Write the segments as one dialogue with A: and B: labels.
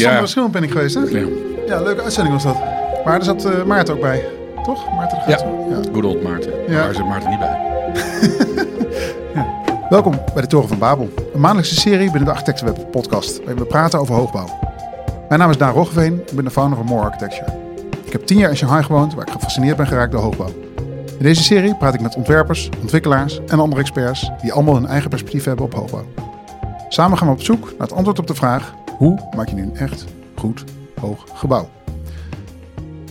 A: Ja.
B: Sander Schillen ben ik geweest, hè?
A: Ja.
B: Ja, leuke uitzending was dat. Maar er zat eh, Maarten ook bij, toch? Maarten de
A: Ja,
B: Gaat.
A: good old Maarten.
B: Ja.
A: Waar zit Maarten niet bij?
B: Welkom bij de Toren van Babel. Een maandelijkse serie binnen de Architectenweb podcast, waarin we praten over hoogbouw. Mijn naam is Daan Roggeveen, ik ben de founder van More Architecture. Ik heb tien jaar in Shanghai gewoond, waar ik gefascineerd ben geraakt door hoogbouw. In deze serie praat ik met ontwerpers, ontwikkelaars en andere experts die allemaal hun eigen perspectief hebben op hoogbouw. Samen gaan we op zoek naar het antwoord op de vraag: hoe maak je nu een echt goed hoog gebouw?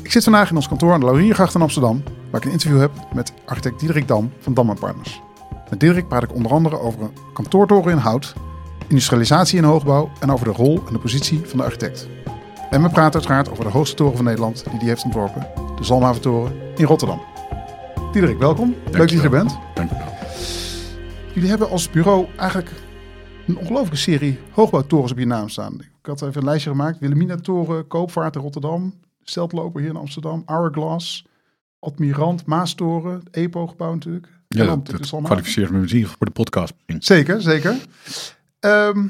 B: Ik zit vandaag in ons kantoor aan de Lauriergracht in Amsterdam, waar ik een interview heb met architect Diederik Dam van Dam Partners. Met Diederik praat ik onder andere over een kantoortoren in hout, industrialisatie in hoogbouw en over de rol en de positie van de architect. En we praten uiteraard over de hoogste toren van Nederland die die heeft ontworpen, de Zalmhaventoren in Rotterdam. Diederik, welkom. Leuk dat je er bent.
A: Dankjewel.
B: Jullie hebben als bureau eigenlijk een ongelooflijke serie hoogbouwtorens op je naam staan. Ik had even een lijstje gemaakt. Wilhelmina-toren, Koopvaart in Rotterdam, Steltloper hier in Amsterdam, Hourglass, Admirant, Maastoren, EPO-gebouw natuurlijk.
A: Ja, dat, kwalificeert me misschien voor de podcast.
B: Zeker, zeker. Ehm,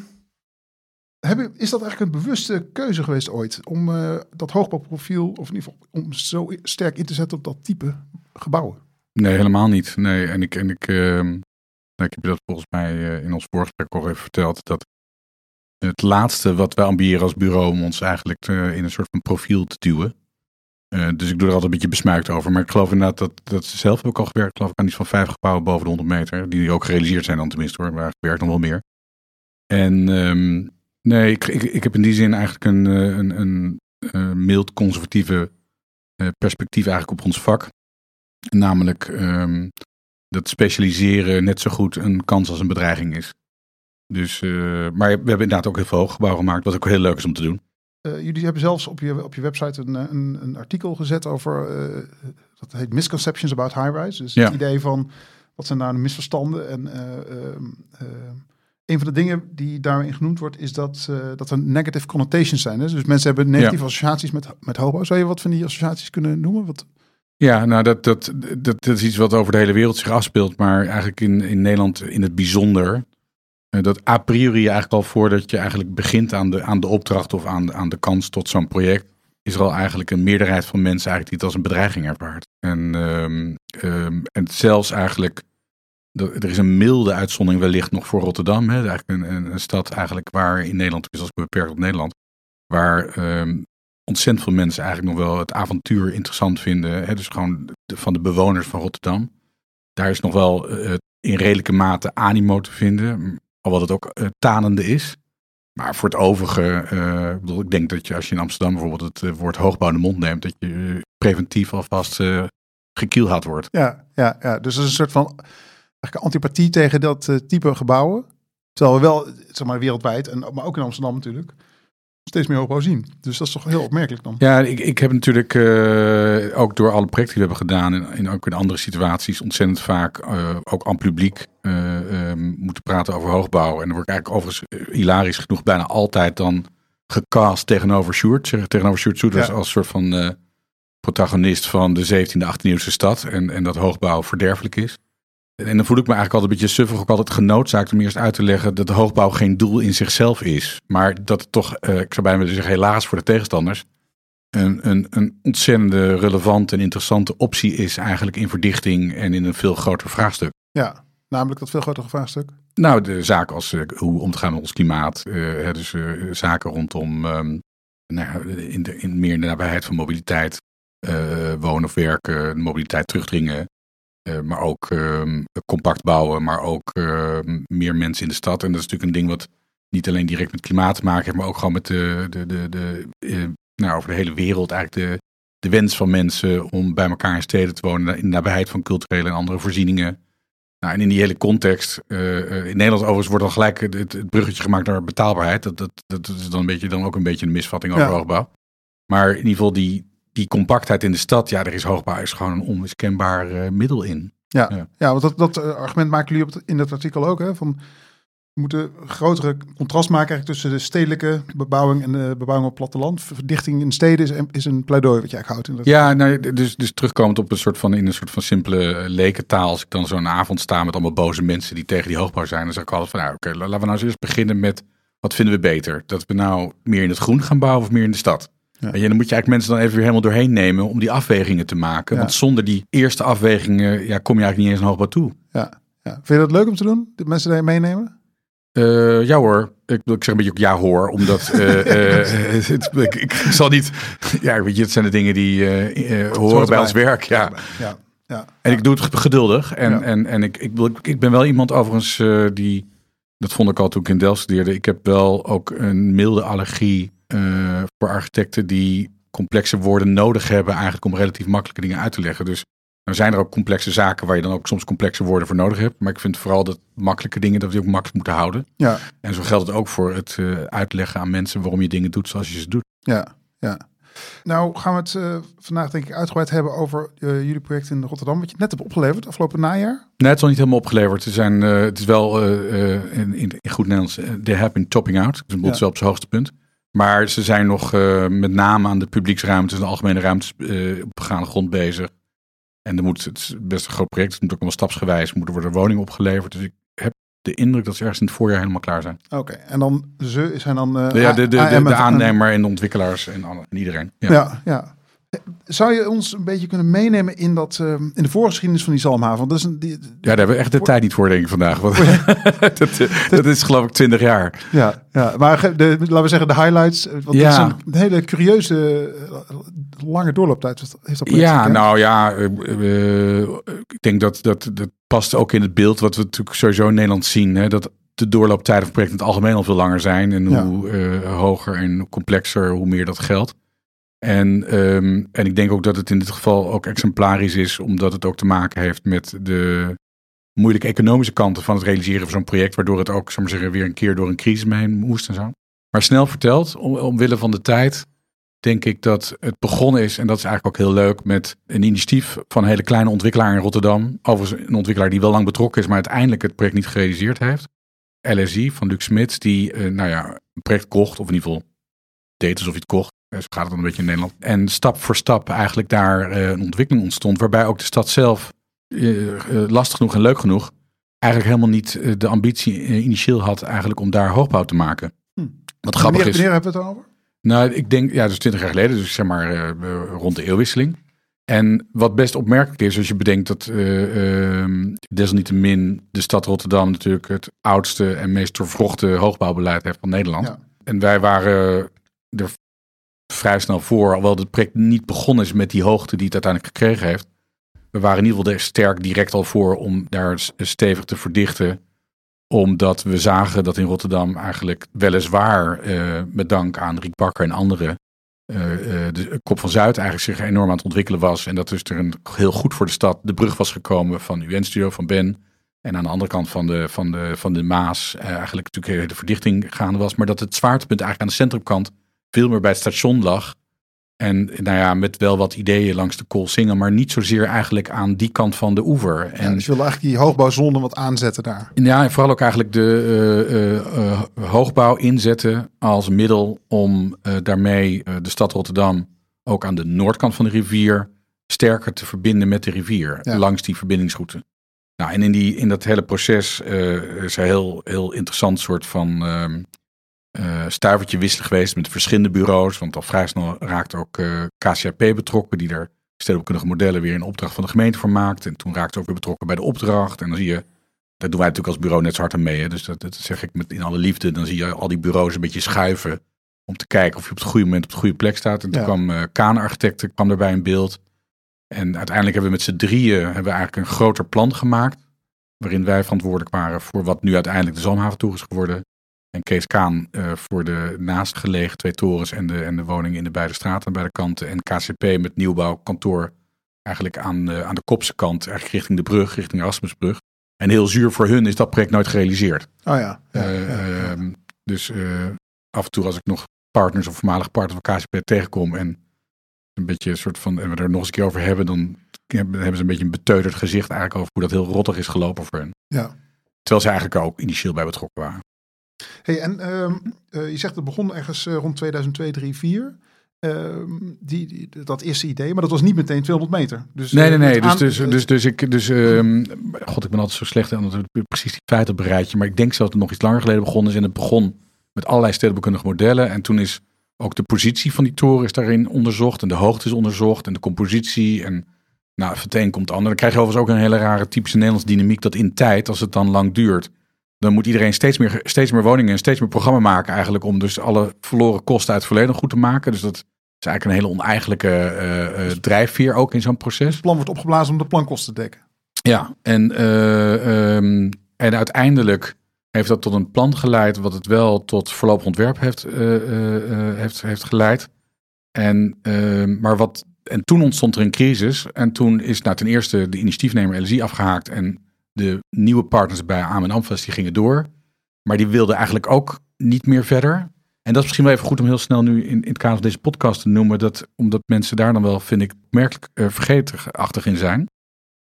B: heb je- is dat eigenlijk een bewuste keuze geweest ooit om eh, dat hoogbouwprofiel, of in ieder geval om zo sterk in te zetten op dat type gebouwen?
A: Nee, helemaal niet. Nee, en ik, en ik, ehm, ik heb je dat volgens mij eh, in ons voorgesprek al even verteld. Dat het laatste wat wij ambiëren als bureau om ons eigenlijk in een soort van profiel te duwen. Eh, dus ik doe er altijd een beetje besmuikt over. Maar ik geloof inderdaad dat, dat ze zelf ook al gewerkt. geloof ik aan iets van vijf gebouwen boven de 100 meter. Die ook gerealiseerd zijn dan tenminste hoor. Waar gewerkt nog wel meer. En ehm, nee, ik, ik, ik heb in die zin eigenlijk een, eh, een, een, mild conservatieve perspectief eigenlijk op ons vak. Namelijk ehm, dat specialiseren net zo goed een kans als een bedreiging is. Dus, eh, maar we hebben inderdaad ook heel veel hooggebouwen gemaakt, wat ook heel leuk is om te doen.
B: Eh, jullie hebben zelfs op je, op je website een, eh, een, een artikel gezet over, dat heet Misconceptions about High-Rise. Dus
A: Ja.
B: het idee van, wat zijn nou de misverstanden? En eh, ehm, eh, een van de dingen die daarin genoemd wordt, is dat, dat er negative connotations zijn. Hè? Dus mensen hebben negatieve associaties met, met hobo. Zou je wat van die associaties kunnen noemen? Wat,
A: Ja, nou dat, dat, dat, dat is iets wat over de hele wereld zich afspeelt, maar eigenlijk in, in Nederland in het bijzonder. Eh, Dat a priori eigenlijk al voordat je eigenlijk begint aan de, aan de opdracht of aan, de- aan de kans tot zo'n project, is er al eigenlijk een meerderheid van mensen eigenlijk die het als een bedreiging ervaart. En, ehm, ehm, en zelfs eigenlijk, er is een milde uitzondering wellicht nog voor Rotterdam. Hè, eigenlijk een, een, stad eigenlijk waar in Nederland, is als ik me beperkt op Nederland, waar ehm, ontzettend veel mensen eigenlijk nog wel het avontuur interessant vinden. Dus gewoon van de bewoners van Rotterdam. Daar is nog wel eh, in redelijke mate animo te vinden, al wat het ook eh, tanende is. Maar voor het overige, ik bedoel, ik denk dat je als je in Amsterdam bijvoorbeeld het woord hoogbouw in de mond neemt, dat je preventief alvast gekielhaald wordt.
B: ja, ja, ja, dus dat is een soort van antipathie tegen dat type gebouwen. Terwijl we wel, zeg maar wereldwijd, en, maar ook in Amsterdam natuurlijk, steeds meer hoogbouw zien. Dus dat is toch heel opmerkelijk dan.
A: Ja, ik, ik heb natuurlijk eh, ook door alle projecten die we hebben gedaan en, en ook in andere situaties ontzettend vaak eh, ook aan publiek eh, moeten praten over hoogbouw. En dan word ik eigenlijk overigens hilarisch genoeg bijna altijd dan gecast tegenover Sjoerd. Zeg- Tegenover Sjoerd Soet als,
B: Ja.
A: als soort van protagonist van de 17e, 18e eeuwse stad. En, en dat hoogbouw verderfelijk is. En, dan voel ik me eigenlijk altijd een beetje suffig, ook altijd genoodzaakt om eerst uit te leggen dat de hoogbouw geen doel in zichzelf is. Maar dat het toch, eh, ik zou bijna willen zeggen helaas voor de tegenstanders, een, een, een ontzettende relevante en interessante optie is eigenlijk in verdichting en in een veel groter vraagstuk.
B: Ja, namelijk dat veel grotere vraagstuk.
A: Nou, de zaken als eh, hoe om te gaan met ons klimaat, eh, dus zaken rondom ehm, nou, in, de, in meer in de nabijheid van mobiliteit, wonen of werken, mobiliteit terugdringen, eh, maar ook ehm, compact bouwen, maar ook ehm, meer mensen in de stad. En dat is natuurlijk een ding wat niet alleen direct met klimaat te maken heeft, maar ook gewoon met de, de, de, de eh, nou, over de hele wereld eigenlijk de, de wens van mensen om bij elkaar in steden te wonen, in de nabijheid van culturele en andere voorzieningen. Nou, en in die hele context, eh, in Nederland overigens wordt al gelijk het, het bruggetje gemaakt naar betaalbaarheid. Dat, dat, dat is dan, een beetje, dan ook een beetje een misvatting over
B: Ja.
A: hoogbouw. Maar in ieder geval die, die compactheid in de stad, ja, er is hoogbouw is gewoon een onmiskenbaar eh, middel in.
B: Ja,
A: Ja.
B: ja. want dat, dat eh, argument maken jullie op het- in dat artikel ook. Hè, van, we moeten grotere contrast maken eigenlijk tussen de stedelijke bebouwing en de bebouwing op het platteland. Verdichting in steden is, is een pleidooi wat je eigenlijk houdt. In dat-
A: Ja, nou, dus, dus terugkomend op een soort van, in een soort van simpele eh, lekentaal. Als ik dan zo'n avond sta met allemaal boze mensen die tegen die hoogbouw zijn. Dan zeg ik altijd van, nou, oké, laten we nou eens eerst beginnen met wat vinden we beter? Dat we nou meer in het groen gaan bouwen of meer in de stad?
B: Ja.
A: En dan moet je eigenlijk mensen dan even weer helemaal doorheen nemen om die afwegingen te maken.
B: Ja.
A: Want zonder die eerste afwegingen ja, kom je eigenlijk niet eens een hoogbouw toe.
B: Ja, ja. Vind je dat leuk om te doen? De mensen daarin meenemen?
A: Eh, ja hoor, ik, ik zeg een beetje ook ja hoor, omdat eh, eh, het, ik, ik zal niet, ja weet je, het zijn de dingen die horen bij ons werk, ja.
B: Ja, ja.
A: En ik doe het geduldig en,
B: Ja.
A: en, en ik, ik, ik ben wel iemand overigens die, dat vond ik al toen ik in Delft studeerde, ik heb wel ook een milde allergie eh, voor architecten die complexe woorden nodig hebben eigenlijk om relatief makkelijke dingen uit te leggen. Dus er zijn er ook complexe zaken waar je dan ook soms complexe woorden voor nodig hebt. Maar ik vind vooral dat makkelijke dingen, dat we die ook makkelijk moeten houden.
B: Ja,
A: En zo geldt het ook voor het eh, uitleggen aan mensen waarom je dingen doet zoals je ze doet.
B: ja, ja. Nou gaan we het eh, vandaag denk ik uitgebreid hebben over jullie project in Rotterdam. Wat je net hebt opgeleverd afgelopen najaar.
A: Nee, het is nog niet helemaal opgeleverd. Ze zijn, het is wel in, in, goed Nederlands, they have been topping out. Dus het is wel op zijn hoogste punt. Maar ze zijn nog eh, met name aan de publieksruimtes en de algemene ruimtes eh, op begaande grond bezig. En er moet, het is best een groot project, het moet ook allemaal stapsgewijs, moeten worden woningen opgeleverd. Dus ik heb de indruk dat ze ergens in het voorjaar helemaal klaar zijn.
B: Oké, en dan ze zijn dan eh,
A: ja, de, de, de, aannemer en de ontwikkelaars en, iedereen. Ja.
B: Ja, ja. Zou je ons een beetje kunnen meenemen in, dat, eh, in de voorgeschiedenis van die Zalmhaven? Dat is een, die,
A: Ja, daar hebben we echt de tijd niet voor, denk ik, vandaag. Want dat, eh, dat is geloof ik 20 jaar.
B: ja, ja, maar de, laten we zeggen de highlights. eh, Want
A: Ja.
B: dat is een hele curieuze eh, lange doorlooptijd. Heeft dat
A: Ja,
B: gekend?
A: nou ja, ik denk dat, dat dat past ook in het beeld wat we natuurlijk sowieso in Nederland zien. Hè, dat de doorlooptijden van projecten in het algemeen al veel langer zijn. En
B: Ja.
A: hoe hoger en hoe complexer, hoe meer dat geldt. En, ehm, en ik denk ook dat het in dit geval ook exemplarisch is, omdat het ook te maken heeft met de moeilijke economische kanten van het realiseren van zo'n project, waardoor het ook, ik maar zeggen, weer een keer door een crisis heen moest en zo. Maar snel verteld, om, omwille van de tijd, denk ik dat het begonnen is, en dat is eigenlijk ook heel leuk, met een initiatief van een hele kleine ontwikkelaar in Rotterdam. Overigens een ontwikkelaar die wel lang betrokken is, maar uiteindelijk het project niet gerealiseerd heeft. LSI van Luc Smits, die eh, nou ja, een project kocht, of in ieder geval deed alsof hij het kocht. Eh, Zo gaat het dan een beetje in Nederland. En stap voor stap eigenlijk daar eh, een ontwikkeling ontstond, waarbij ook de stad zelf, eh, lastig genoeg en leuk genoeg, eigenlijk helemaal niet de ambitie initieel had eigenlijk om daar hoogbouw te maken.
B: Hm.
A: Wat grappig
B: wanneer,
A: is.
B: wanneer hebben we het over?
A: Nou, ik denk, ja, dus 20 jaar geleden, dus zeg maar rond de eeuwwisseling. En wat best opmerkelijk is, als je bedenkt dat eh, ehm, desalniettemin de stad Rotterdam natuurlijk het oudste en meest doorvrochte hoogbouwbeleid heeft van Nederland.
B: Ja.
A: En wij waren er vrij snel voor, alhoewel het project niet begonnen is met die hoogte die het uiteindelijk gekregen heeft. We waren in ieder geval er sterk direct al voor om daar stevig te verdichten omdat we zagen dat in Rotterdam eigenlijk weliswaar eh, met dank aan Riek Bakker en anderen eh, eh, de kop van Zuid eigenlijk zich enorm aan het ontwikkelen was. En dat dus er een, heel goed voor de stad de brug was gekomen van UN-studio, van Ben. En aan de andere kant van de, van de, van de Maas eigenlijk natuurlijk de verdichting gaande was. Maar dat het zwaartepunt eigenlijk aan de centrumkant veel meer bij het station lag. En nou ja, met wel wat ideeën langs de Koolsingel, maar niet zozeer eigenlijk aan die kant van de oever.
B: Ja,
A: En
B: dus je wil eigenlijk die hoogbouwzone wat aanzetten daar.
A: ja, en vooral ook eigenlijk de eh, eh, eh, hoogbouw inzetten als middel om daarmee de stad Rotterdam ook aan de noordkant van de rivier sterker te verbinden met de rivier
B: Ja.
A: langs die verbindingsroute. Nou, en in, die, in dat hele proces is er heel, heel interessant soort van eh, stuivertje wisselen geweest met verschillende bureaus. Want al vrij snel raakte ook eh, KCAP betrokken, die er stedenkundige modellen weer in opdracht van de gemeente voor maakt. En toen raakte ook weer betrokken bij de opdracht. En dan zie je daar doen wij natuurlijk als bureau net zo hard aan mee. Hè? Dus dat, dat zeg ik met in alle liefde. Dan zie je al die bureaus een beetje schuiven. Om te kijken of je op het goede moment op de goede plek staat. En toen
B: Ja.
A: kwam eh Kaan Architecten kwam daarbij in beeld. En uiteindelijk hebben we met z'n drieën hebben we eigenlijk een groter plan gemaakt. Waarin wij verantwoordelijk waren voor wat nu uiteindelijk de Zalmhaventoren is geworden. En Kees Kaan eh, voor de naastgelegen twee torens en de, en de woningen in de beide straten aan beide kanten. En KCP met nieuwbouwkantoor eigenlijk aan, de aan de kopse kant, eigenlijk richting de brug, richting Erasmusbrug. En heel zuur voor hun is dat project nooit gerealiseerd.
B: Oh ja. ja,
A: Eh,
B: ja, ja.
A: ehm, dus eh, af en toe als ik nog partners of voormalige partners van KCP tegenkom en een beetje een soort van, en we er nog eens een keer over hebben, dan hebben hebben ze een beetje een beteuterd gezicht eigenlijk over hoe dat heel rottig is gelopen voor hen.
B: ja.
A: Terwijl ze eigenlijk ook initieel bij betrokken waren.
B: Hey, en ehm, eh, je zegt het begon ergens eh, rond 2002, 3, 4. Ehm, die, die, dat eerste idee, maar dat was niet meteen 200 meter. Dus,
A: Nee, nee,
B: eh,
A: nee. Dus, dus, dus, dus ik, dus, ehm, god, ik ben altijd zo slecht aan het precies die feiten rijtje. Maar ik denk zelfs dat het nog iets langer geleden begonnen is. En het begon met allerlei stedenbouwkundige modellen. En toen is ook de positie van die toren is daarin onderzocht. En de hoogte is onderzocht. En de compositie. En nou, het een komt het ander. Dan krijg je overigens ook een hele rare typische Nederlandse dynamiek. Dat in tijd, als het dan lang duurt. Dan moet iedereen steeds meer, steeds meer woningen en steeds meer programma maken. Eigenlijk om dus alle verloren kosten uit het verleden goed te maken. Dus dat is eigenlijk een hele oneigenlijke uh, uh, drijfveer ook in zo'n proces.
B: Het plan wordt opgeblazen om de plankosten te dekken.
A: Ja, en, uh, um, en uiteindelijk heeft dat tot een plan geleid, wat het wel tot voorlopig ontwerp heeft, heeft, heeft geleid. En, uh, maar wat, en toen ontstond er een crisis. En toen is nou, ten eerste de initiatiefnemer LSI afgehaakt. En de nieuwe partners bij AM en die gingen door. Maar die wilden eigenlijk ook niet meer verder. En dat is misschien wel even goed om heel snel nu in, in het kader van deze podcast te noemen. Dat, omdat mensen daar dan wel, vind ik, merkelijk uh, vergeetachtig in zijn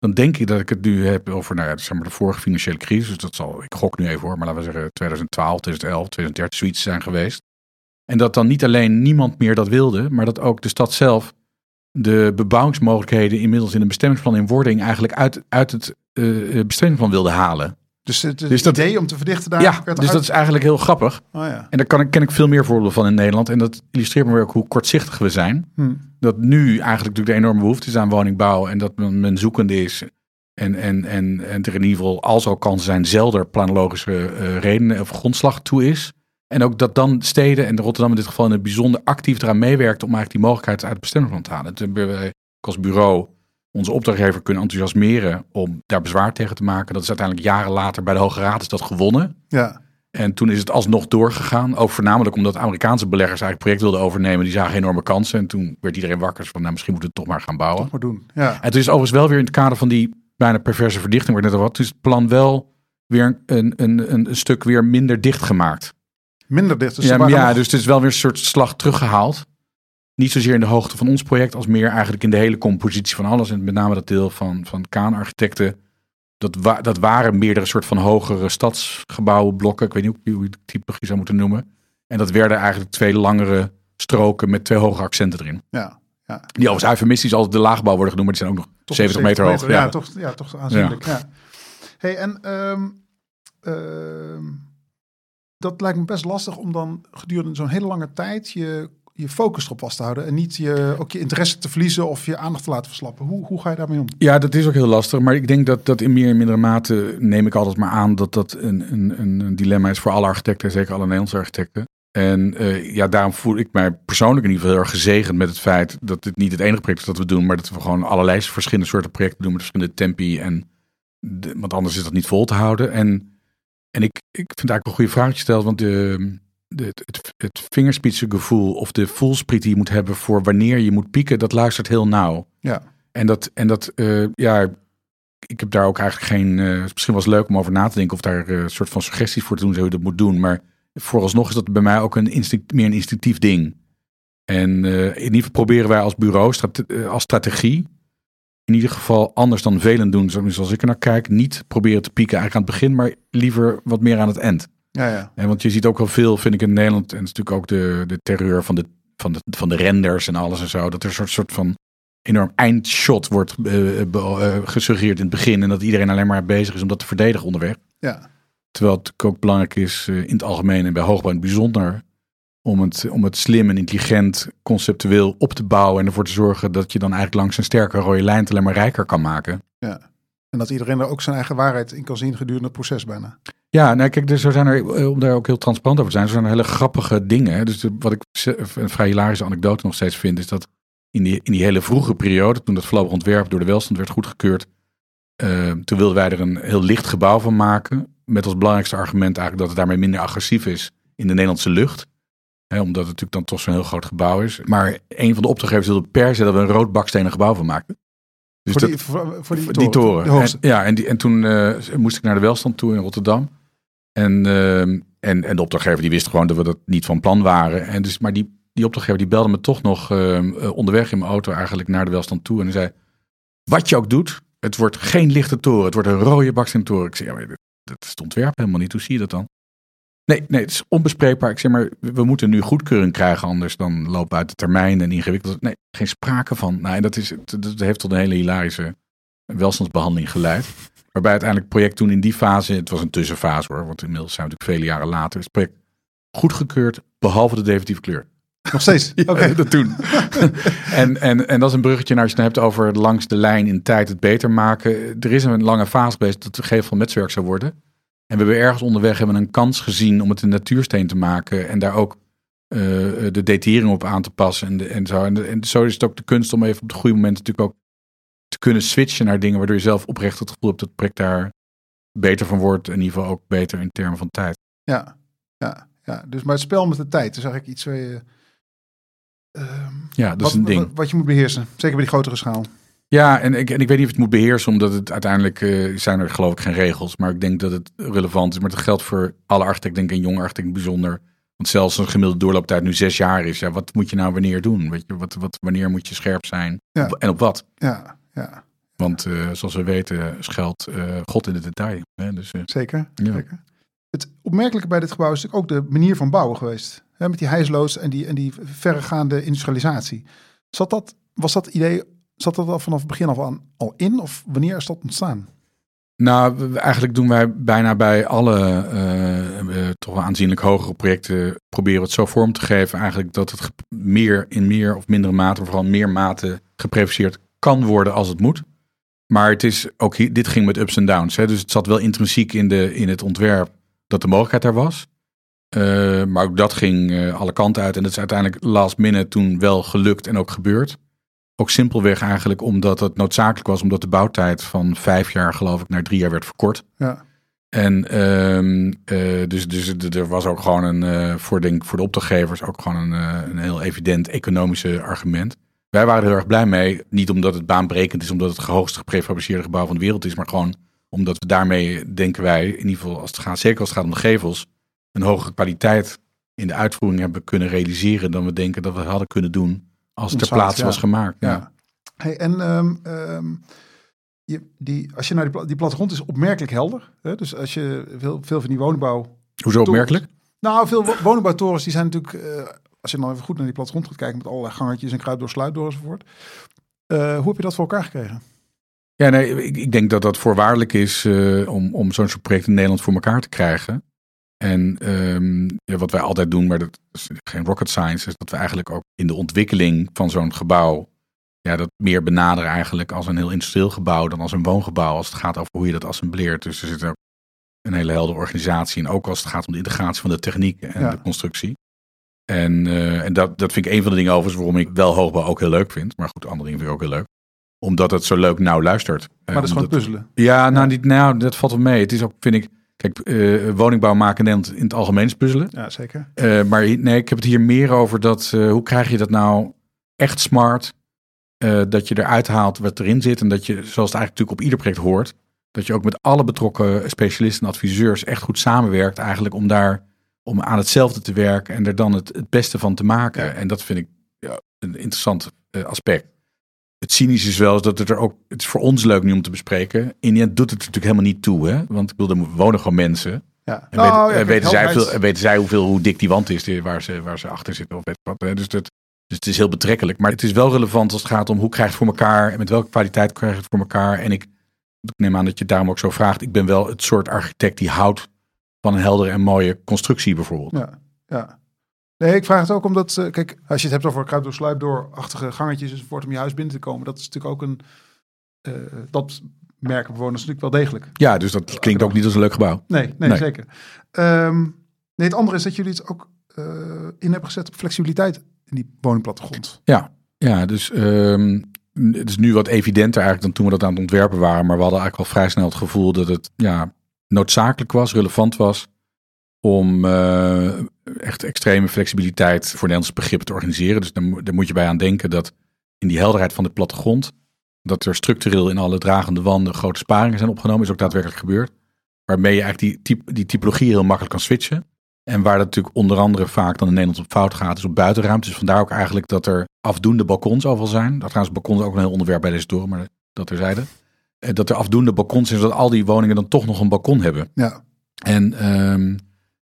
A: dan denk ik dat ik het nu heb over nou ja, zeg maar de vorige financiële crisis. Dus dat zal, ik gok nu even hoor, maar laten we zeggen 2012, 2011, 2013 zoiets zijn geweest. En dat dan niet alleen niemand meer dat wilde, maar dat ook de stad zelf de bebouwingsmogelijkheden inmiddels in een bestemmingsplan in wording eigenlijk uit, uit het uh, bestemmingsplan wilde halen.
B: Dus het, dus dat, idee om te verdichten daar.
A: Ja, dus dat is eigenlijk heel grappig.
B: Oh, ja.
A: En daar kan ik, ken ik veel meer voorbeelden van in Nederland. En dat illustreert me weer ook hoe kortzichtig we zijn.
B: Hm.
A: Dat nu eigenlijk natuurlijk de enorme behoefte is aan woningbouw. En dat men, men zoekende is. En, en, en, en er in ieder geval, als al kansen zijn, zelden planologische uh, redenen of grondslag toe is. En ook dat dan steden, en Rotterdam in dit geval in het bijzonder actief eraan meewerkt om eigenlijk die mogelijkheid uit het bestemmingsplan te halen. Toen hebben wij als bureau onze opdrachtgever kunnen enthousiasmeren om daar bezwaar tegen te maken. Dat is uiteindelijk jaren later bij de Hoge Raad is dat gewonnen.
B: Ja.
A: En toen is het alsnog doorgegaan. Ook voornamelijk omdat Amerikaanse beleggers eigenlijk project wilden overnemen. Die zagen enorme kansen. En toen werd iedereen wakker van nou, misschien moeten we het toch maar gaan bouwen.
B: Toch maar doen, ja.
A: En toen is overigens wel weer in het kader van die bijna perverse verdichting, waar net al wat, dus het plan wel weer een, een, een, een stuk weer minder dicht gemaakt.
B: Minder dicht?
A: Dus ja, ja dus het is wel weer een soort slag teruggehaald. Niet zozeer in de hoogte van ons project, als meer eigenlijk in de hele compositie van alles. En met name dat deel van, van Kaan-architecten. Dat, wa dat waren meerdere soort van hogere stadsgebouwen, blokken. Ik weet niet hoe je het type zou moeten noemen. En dat werden eigenlijk twee langere stroken met twee hoge accenten erin.
B: Ja, ja.
A: Die overigens eufemistisch altijd de laagbouw worden genoemd, maar die zijn ook nog toch 70 meter, meter hoog.
B: Ja, ja, toch, ja, toch aanzienlijk. Ja. ja. Hey, en um, uh, dat lijkt me best lastig om dan gedurende zo'n hele lange tijd je je focus erop vast te houden en niet je, ook je interesse te verliezen of je aandacht te laten verslappen. Hoe, hoe ga je daarmee om?
A: Ja, dat is ook heel lastig, maar ik denk dat dat in meer en mindere mate neem ik altijd maar aan dat dat een, een, een dilemma is voor alle architecten, zeker alle Nederlandse architecten. En uh, ja, daarom voel ik mij persoonlijk in ieder geval heel erg gezegend met het feit dat dit niet het enige project is dat we doen, maar dat we gewoon allerlei verschillende soorten projecten doen met verschillende tempi. En want anders is dat niet vol te houden. En, en ik, ik vind eigenlijk een goede vraag gesteld, want de, het, het, het vingerspitsengevoel of de voelspriet die je moet hebben voor wanneer je moet pieken, dat luistert heel nauw.
B: Ja.
A: En dat, en dat uh, ja, ik heb daar ook eigenlijk geen, uh, misschien was het leuk om over na te denken of daar een uh, soort van suggesties voor te doen, hoe je dat moet doen. Maar vooralsnog is dat bij mij ook een instinct, meer een instinctief ding. En in ieder geval proberen wij als bureau, strate als strategie, in ieder geval anders dan velen doen, zoals ik er naar kijk, niet proberen te pieken eigenlijk aan het begin, maar liever wat meer aan het eind.
B: Ja, ja.
A: En want je ziet ook wel veel, vind ik in Nederland, en het is natuurlijk ook de, de terreur van de, van, de, van de renders en alles en zo, dat er een soort, soort van enorm eindshot wordt uh, uh, gesuggereerd in het begin en dat iedereen alleen maar bezig is om dat te verdedigen onderweg.
B: Ja.
A: Terwijl het ook belangrijk is uh, in het algemeen en bij hoogbouw in het bijzonder om het, om het slim en intelligent conceptueel op te bouwen en ervoor te zorgen dat je dan eigenlijk langs een sterke rode lijn alleen maar rijker kan maken.
B: Ja. En dat iedereen er ook zijn eigen waarheid in kan zien gedurende het proces bijna.
A: Ja, nou kijk, dus er zijn er, eh, om daar ook heel transparant over te zijn, er zijn er hele grappige dingen. Dus wat ik een vrij hilarische anekdote nog steeds vind, is dat in die, in die hele vroege periode, toen dat voorlopig ontwerp door de welstand werd goedgekeurd, uh, toen wilden wij er een heel licht gebouw van maken. Met als belangrijkste argument eigenlijk dat het daarmee minder agressief is in de Nederlandse lucht. Hè, omdat het natuurlijk dan toch zo'n heel groot gebouw is. Maar een van de opdrachtgevers wilde per se dat we een rood bakstenen gebouw van maakten.
B: Dus voor, die, voor, voor die,
A: die toren. En, ja, en, die, en toen uh, moest ik naar de welstand toe in Rotterdam. En, uh, en, en de opdrachtgever die wist gewoon dat we dat niet van plan waren. En dus, maar die, die opdrachtgever die belde me toch nog uh, onderweg in mijn auto eigenlijk naar de welstand toe. En hij zei, wat je ook doet, het wordt geen lichte toren. Het wordt een rode baksteen toren. Ik zei, maar dat is het ontwerp helemaal niet. Hoe zie je dat dan? Nee, nee, het is onbespreekbaar. Ik zeg maar, we moeten nu goedkeuring krijgen, anders dan lopen we uit de termijn en ingewikkeld. Nee, geen sprake van. Nou, en dat, is, dat heeft tot een hele hilarische welstandsbehandeling geleid. Waarbij uiteindelijk het project toen in die fase, het was een tussenfase hoor, want inmiddels zijn we natuurlijk vele jaren later, is het project goedgekeurd, behalve de definitieve kleur.
B: Nog steeds?
A: Ja,
B: Oké.
A: dat doen. en, en, en dat is een bruggetje naar als je het hebt over langs de lijn in tijd het beter maken. Er is een lange fase geweest dat de gevel van metswerk zou worden. En we hebben ergens onderweg hebben een kans gezien om het een natuursteen te maken. En daar ook eh, de detaillering op aan te passen. En, de, en, zo. En, en zo is het ook de kunst om even op het goede moment natuurlijk ook kunnen switchen naar dingen waardoor je zelf oprecht het gevoel hebt dat het project daar beter van wordt. In ieder geval ook beter in termen van tijd.
B: Ja, ja, ja. Dus maar het spel met de tijd is eigenlijk iets waar je... ehm,
A: Ja, dat
B: wat,
A: is een ding.
B: Wat, wat je moet beheersen. Zeker bij die grotere schaal.
A: Ja, en ik, en ik weet niet of het moet beheersen, omdat het uiteindelijk eh, zijn er geloof ik geen regels. Maar ik denk dat het relevant is. Maar dat geldt voor alle architecten, denk ik, en jonge architecten bijzonder. Want zelfs een gemiddelde doorlooptijd nu zes jaar is. Ja, wat moet je nou wanneer doen? Weet je, wat, wat, wanneer moet je scherp zijn?
B: Ja.
A: En op wat?
B: Ja, ja.
A: Want eh, zoals we weten schuilt eh, God in het detail. Hè? Dus, eh,
B: Zeker.
A: Ja.
B: zeker. Het opmerkelijke bij dit gebouw is natuurlijk ook de manier van bouwen geweest. Hè, met die hijsloods en die, en die verregaande industrialisatie. Zat dat, was dat idee, zat dat al vanaf het begin af aan al in? Of wanneer is dat ontstaan?
A: Nou, eigenlijk doen wij bijna bij alle toch wel aanzienlijk hogere projecten proberen we het zo vorm te geven eigenlijk dat het meer in meer of mindere mate, vooral meer mate geprefaceerd kan worden als het moet. Maar het is ook hier, dit ging met ups en downs. Hè? Dus het zat wel intrinsiek in, de, in het ontwerp dat de mogelijkheid er was. Eh, maar ook dat ging eh, alle kanten uit. En dat is uiteindelijk last minute toen wel gelukt en ook gebeurd. Ook simpelweg eigenlijk omdat het noodzakelijk was, omdat de bouwtijd van vijf jaar, geloof ik, naar drie jaar werd verkort.
B: Ja,
A: En ehm, eh, dus, dus er was ook gewoon een, voor, denk, voor de opdrachtgevers ook gewoon een, een heel evident economische argument. Wij waren er heel erg blij mee. Niet omdat het baanbrekend is, omdat het het hoogst geprefabriceerde gebouw van de wereld is, maar gewoon omdat we daarmee, denken wij, in ieder geval als het gaat, zeker als het gaat om de gevels, een hogere kwaliteit in de uitvoering hebben kunnen realiseren dan we denken dat we hadden kunnen doen als het ter plaatse
B: ja.
A: was gemaakt. Ja.
B: ja. Hey, en ehm, ehm, je, die, als je naar die, die plattegrond is opmerkelijk helder. Hè? Dus als je veel, veel van die woningbouw
A: Hoezo opmerkelijk?
B: Nou, veel wo- woningbouwtorens die zijn natuurlijk, eh, als je dan even goed naar die plattegrond gaat kijken met allerlei gangetjes en kruid door sluit door enzovoort. Eh, hoe heb je dat voor elkaar gekregen?
A: Ja, nee, ik, ik denk dat dat voorwaardelijk is eh, om, om zo'n soort project in Nederland voor elkaar te krijgen. En ehm, ja, wat wij altijd doen, maar dat is geen rocket science, is dat we eigenlijk ook in de ontwikkeling van zo'n gebouw, ja, dat meer benaderen eigenlijk als een heel industrieel gebouw dan als een woongebouw, als het gaat over hoe je dat assembleert. Dus er zit ook een hele heldere organisatie in, ook als het gaat om de integratie van de techniek en
B: Ja.
A: de constructie. En, eh, en dat, dat vind ik een van de dingen overigens waarom ik wel hoogbouw ook heel leuk vind. Maar goed, andere dingen vind ik ook heel leuk. Omdat het zo leuk nauw luistert.
B: Maar dat is gewoon
A: Omdat-
B: puzzelen.
A: ja, nou, niet, nou, dat valt wel mee. Het is ook, vind ik, kijk, eh, woningbouw maken in in het algemeen is puzzelen.
B: Ja, zeker.
A: Eh, maar nee, ik heb het hier meer over dat, hoe krijg je dat nou echt smart? dat je eruit haalt wat erin zit en dat je, zoals het eigenlijk natuurlijk op ieder project hoort, dat je ook met alle betrokken specialisten en adviseurs echt goed samenwerkt eigenlijk om daar, om aan hetzelfde te werken en er dan het, het beste van te maken.
B: Ja.
A: En dat vind ik ja, een interessant eh, aspect. Het cynische is wel dat het er ook, het is voor ons leuk nu om te bespreken. In die end doet het natuurlijk helemaal niet toe, hè? Want ik bedoel, er wonen gewoon mensen.
B: Ja.
A: En
B: Nou,
A: weten,
B: ja,
A: weten, zij
B: helderheid-
A: veel, en weten zij hoeveel, hoe dik die wand is die, waar, ze, waar ze achter zitten of weet wat. hè. Dus, dat, dus het is heel betrekkelijk. Maar het is wel relevant als het gaat om hoe krijg je het voor elkaar en met welke kwaliteit krijg je het voor elkaar. En ik, ik neem aan dat je daarom ook zo vraagt. Ik ben wel het soort architect die houdt van een heldere en mooie constructie bijvoorbeeld.
B: Ja, ja. Nee, ik vraag het ook omdat, eh, kijk, als je het hebt over kruid door sluip door-achtige gangetjes enzovoort om je huis binnen te komen, dat is natuurlijk ook een, eh, dat merken bewoners natuurlijk wel degelijk.
A: Ja, dus dat klinkt ook niet als een leuk gebouw.
B: Nee, nee,
A: Nee.
B: zeker. Ehm, nee, het andere is dat jullie het ook eh, in hebben gezet op flexibiliteit in die woningplattegrond.
A: Ja, ja dus ehm, het is nu wat evidenter eigenlijk dan toen we dat aan het ontwerpen waren. Maar we hadden eigenlijk al vrij snel het gevoel dat het ja, noodzakelijk was, relevant was. Om eh, echt extreme flexibiliteit voor Nederlandse begrippen te organiseren. Dus daar, mo- daar moet je bij aan denken dat in die helderheid van de plattegrond. dat er structureel in alle dragende wanden grote sparingen zijn opgenomen. Is ook daadwerkelijk gebeurd. Waarmee je eigenlijk die, die typologie heel makkelijk kan switchen. En waar dat natuurlijk onder andere vaak dan in Nederland op fout gaat, is op buitenruimte. Dus vandaar ook eigenlijk dat er afdoende balkons overal zijn. Dat trouwens, balkons ook een heel onderwerp bij deze toren, maar dat terzijde. Eh, Dat er afdoende balkons zijn, zodat al die woningen dan toch nog een balkon hebben.
B: Ja,
A: En ehm,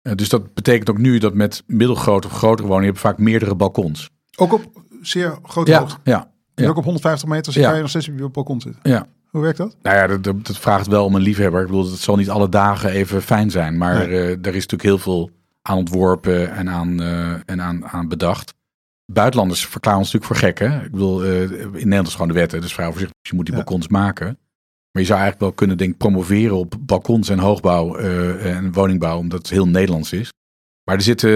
A: eh, dus dat betekent ook nu dat met middelgrote of grotere woningen heb je vaak meerdere balkons.
B: ook op zeer grote
A: Ja,
B: hoogte.
A: ja.
B: En
A: ja.
B: ook op 150 meter
A: Ja.
B: kan je nog steeds op je balkon zitten.
A: Ja.
B: Hoe werkt dat?
A: Nou ja, dat, dat, vraagt wel om een liefhebber. Ik bedoel, het zal niet alle dagen even fijn zijn. Maar
B: Nee.
A: eh, er is natuurlijk heel veel aan ontworpen en aan, en aan, aan bedacht. Buitenlanders verklaren ons natuurlijk voor gek. Hè? Ik bedoel, eh, in Nederland is gewoon de wet. Hè? Dus vrij overzichtelijk. Dus je moet die balkons maken. Maar je zou eigenlijk wel kunnen denk promoveren op balkons en hoogbouw eh, en woningbouw. Omdat het heel Nederlands is. Maar er zitten...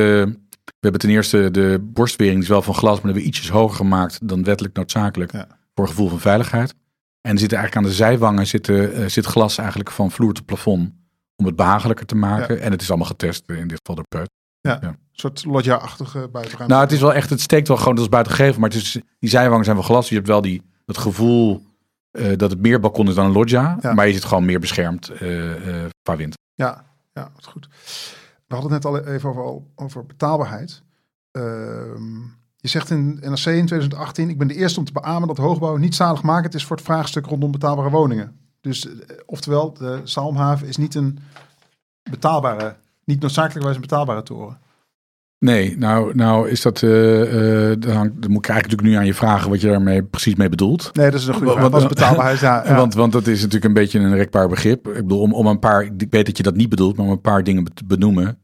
A: We hebben ten eerste de borstwering, die is wel van glas, maar hebben we ietsjes hoger gemaakt dan wettelijk noodzakelijk.
B: Ja.
A: Voor gevoel van veiligheid. En er zitten eigenlijk aan de zijwangen zitten, eh, zit glas eigenlijk van vloer tot plafond. Om het behagelijker te maken. En het is allemaal getest, eh, in dit geval door Peut.
B: Een soort loggia-achtige buitenruimte.
A: Nou, het is wel echt, het steekt wel gewoon als buiten gegeven. Maar het is, die zijwangen zijn wel glas. Je hebt wel die, dat gevoel eh, dat het meer balkon is dan een loggia.
B: Ja.
A: Maar je zit gewoon meer beschermd eh, eh, qua wind.
B: Ja, ja, wat goed. We hadden het net al even over, over betaalbaarheid. Ehm, je zegt in NRC in 2018, ik ben de eerste om te beamen dat hoogbouw niet zaligmakend is voor het vraagstuk rondom betaalbare woningen. Dus oftewel, de Salmhaven is niet een betaalbare, niet noodzakelijkerwijs een betaalbare toren.
A: Nee, nou, nou is dat, eh, eh, dan, hangt- dan moet ik eigenlijk natuurlijk nu aan je vragen wat je daarmee precies mee bedoelt.
B: Nee, dat is een goede
A: Wat-
B: vraag.
A: wat-
B: Wat is betaalbaarheid? Ja, ja.
A: Want, want dat is natuurlijk een beetje een rekbaar begrip. Ik bedoel, om, om een paar, ik weet dat je dat niet bedoelt, maar om een paar dingen te benoemen.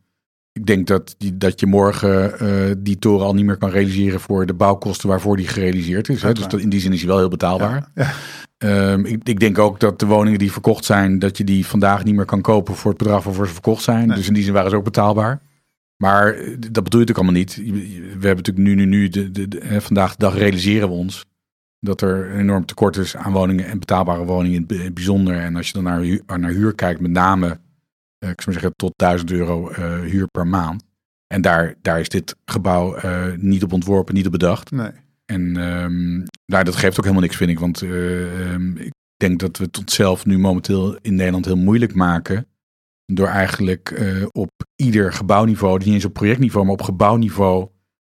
A: Ik denk dat, die, dat je morgen eh, die toren al niet meer kan realiseren voor de bouwkosten waarvoor die gerealiseerd is. Hè? Dus dat, in die zin is hij wel heel betaalbaar.
B: Ja,
A: Ehm, ik, ik denk ook dat de woningen die verkocht zijn, dat je die vandaag niet meer kan kopen voor het bedrag waarvoor ze verkocht zijn.
B: Nee.
A: Dus in die zin waren ze ook betaalbaar. Maar eh, dat bedoel je natuurlijk allemaal niet. We hebben natuurlijk nu, nu, nu, de, de, de- vandaag de dag realiseren we ons dat er een enorm tekort is aan woningen en betaalbare woningen in het bijzonder. En als je dan naar, hu- naar huur kijkt, met name, eh, ik zou zeggen, tot 1000 euro eh, huur per maand. En daar, daar is dit gebouw niet op ontworpen, niet op bedacht.
B: nee.
A: En ehm, nou, dat geeft ook helemaal niks, vind ik. Want eh, ehm, ik denk dat we het onszelf nu momenteel in Nederland heel moeilijk maken. Door eigenlijk eh, op ieder gebouwniveau, niet eens op projectniveau, maar op gebouwniveau.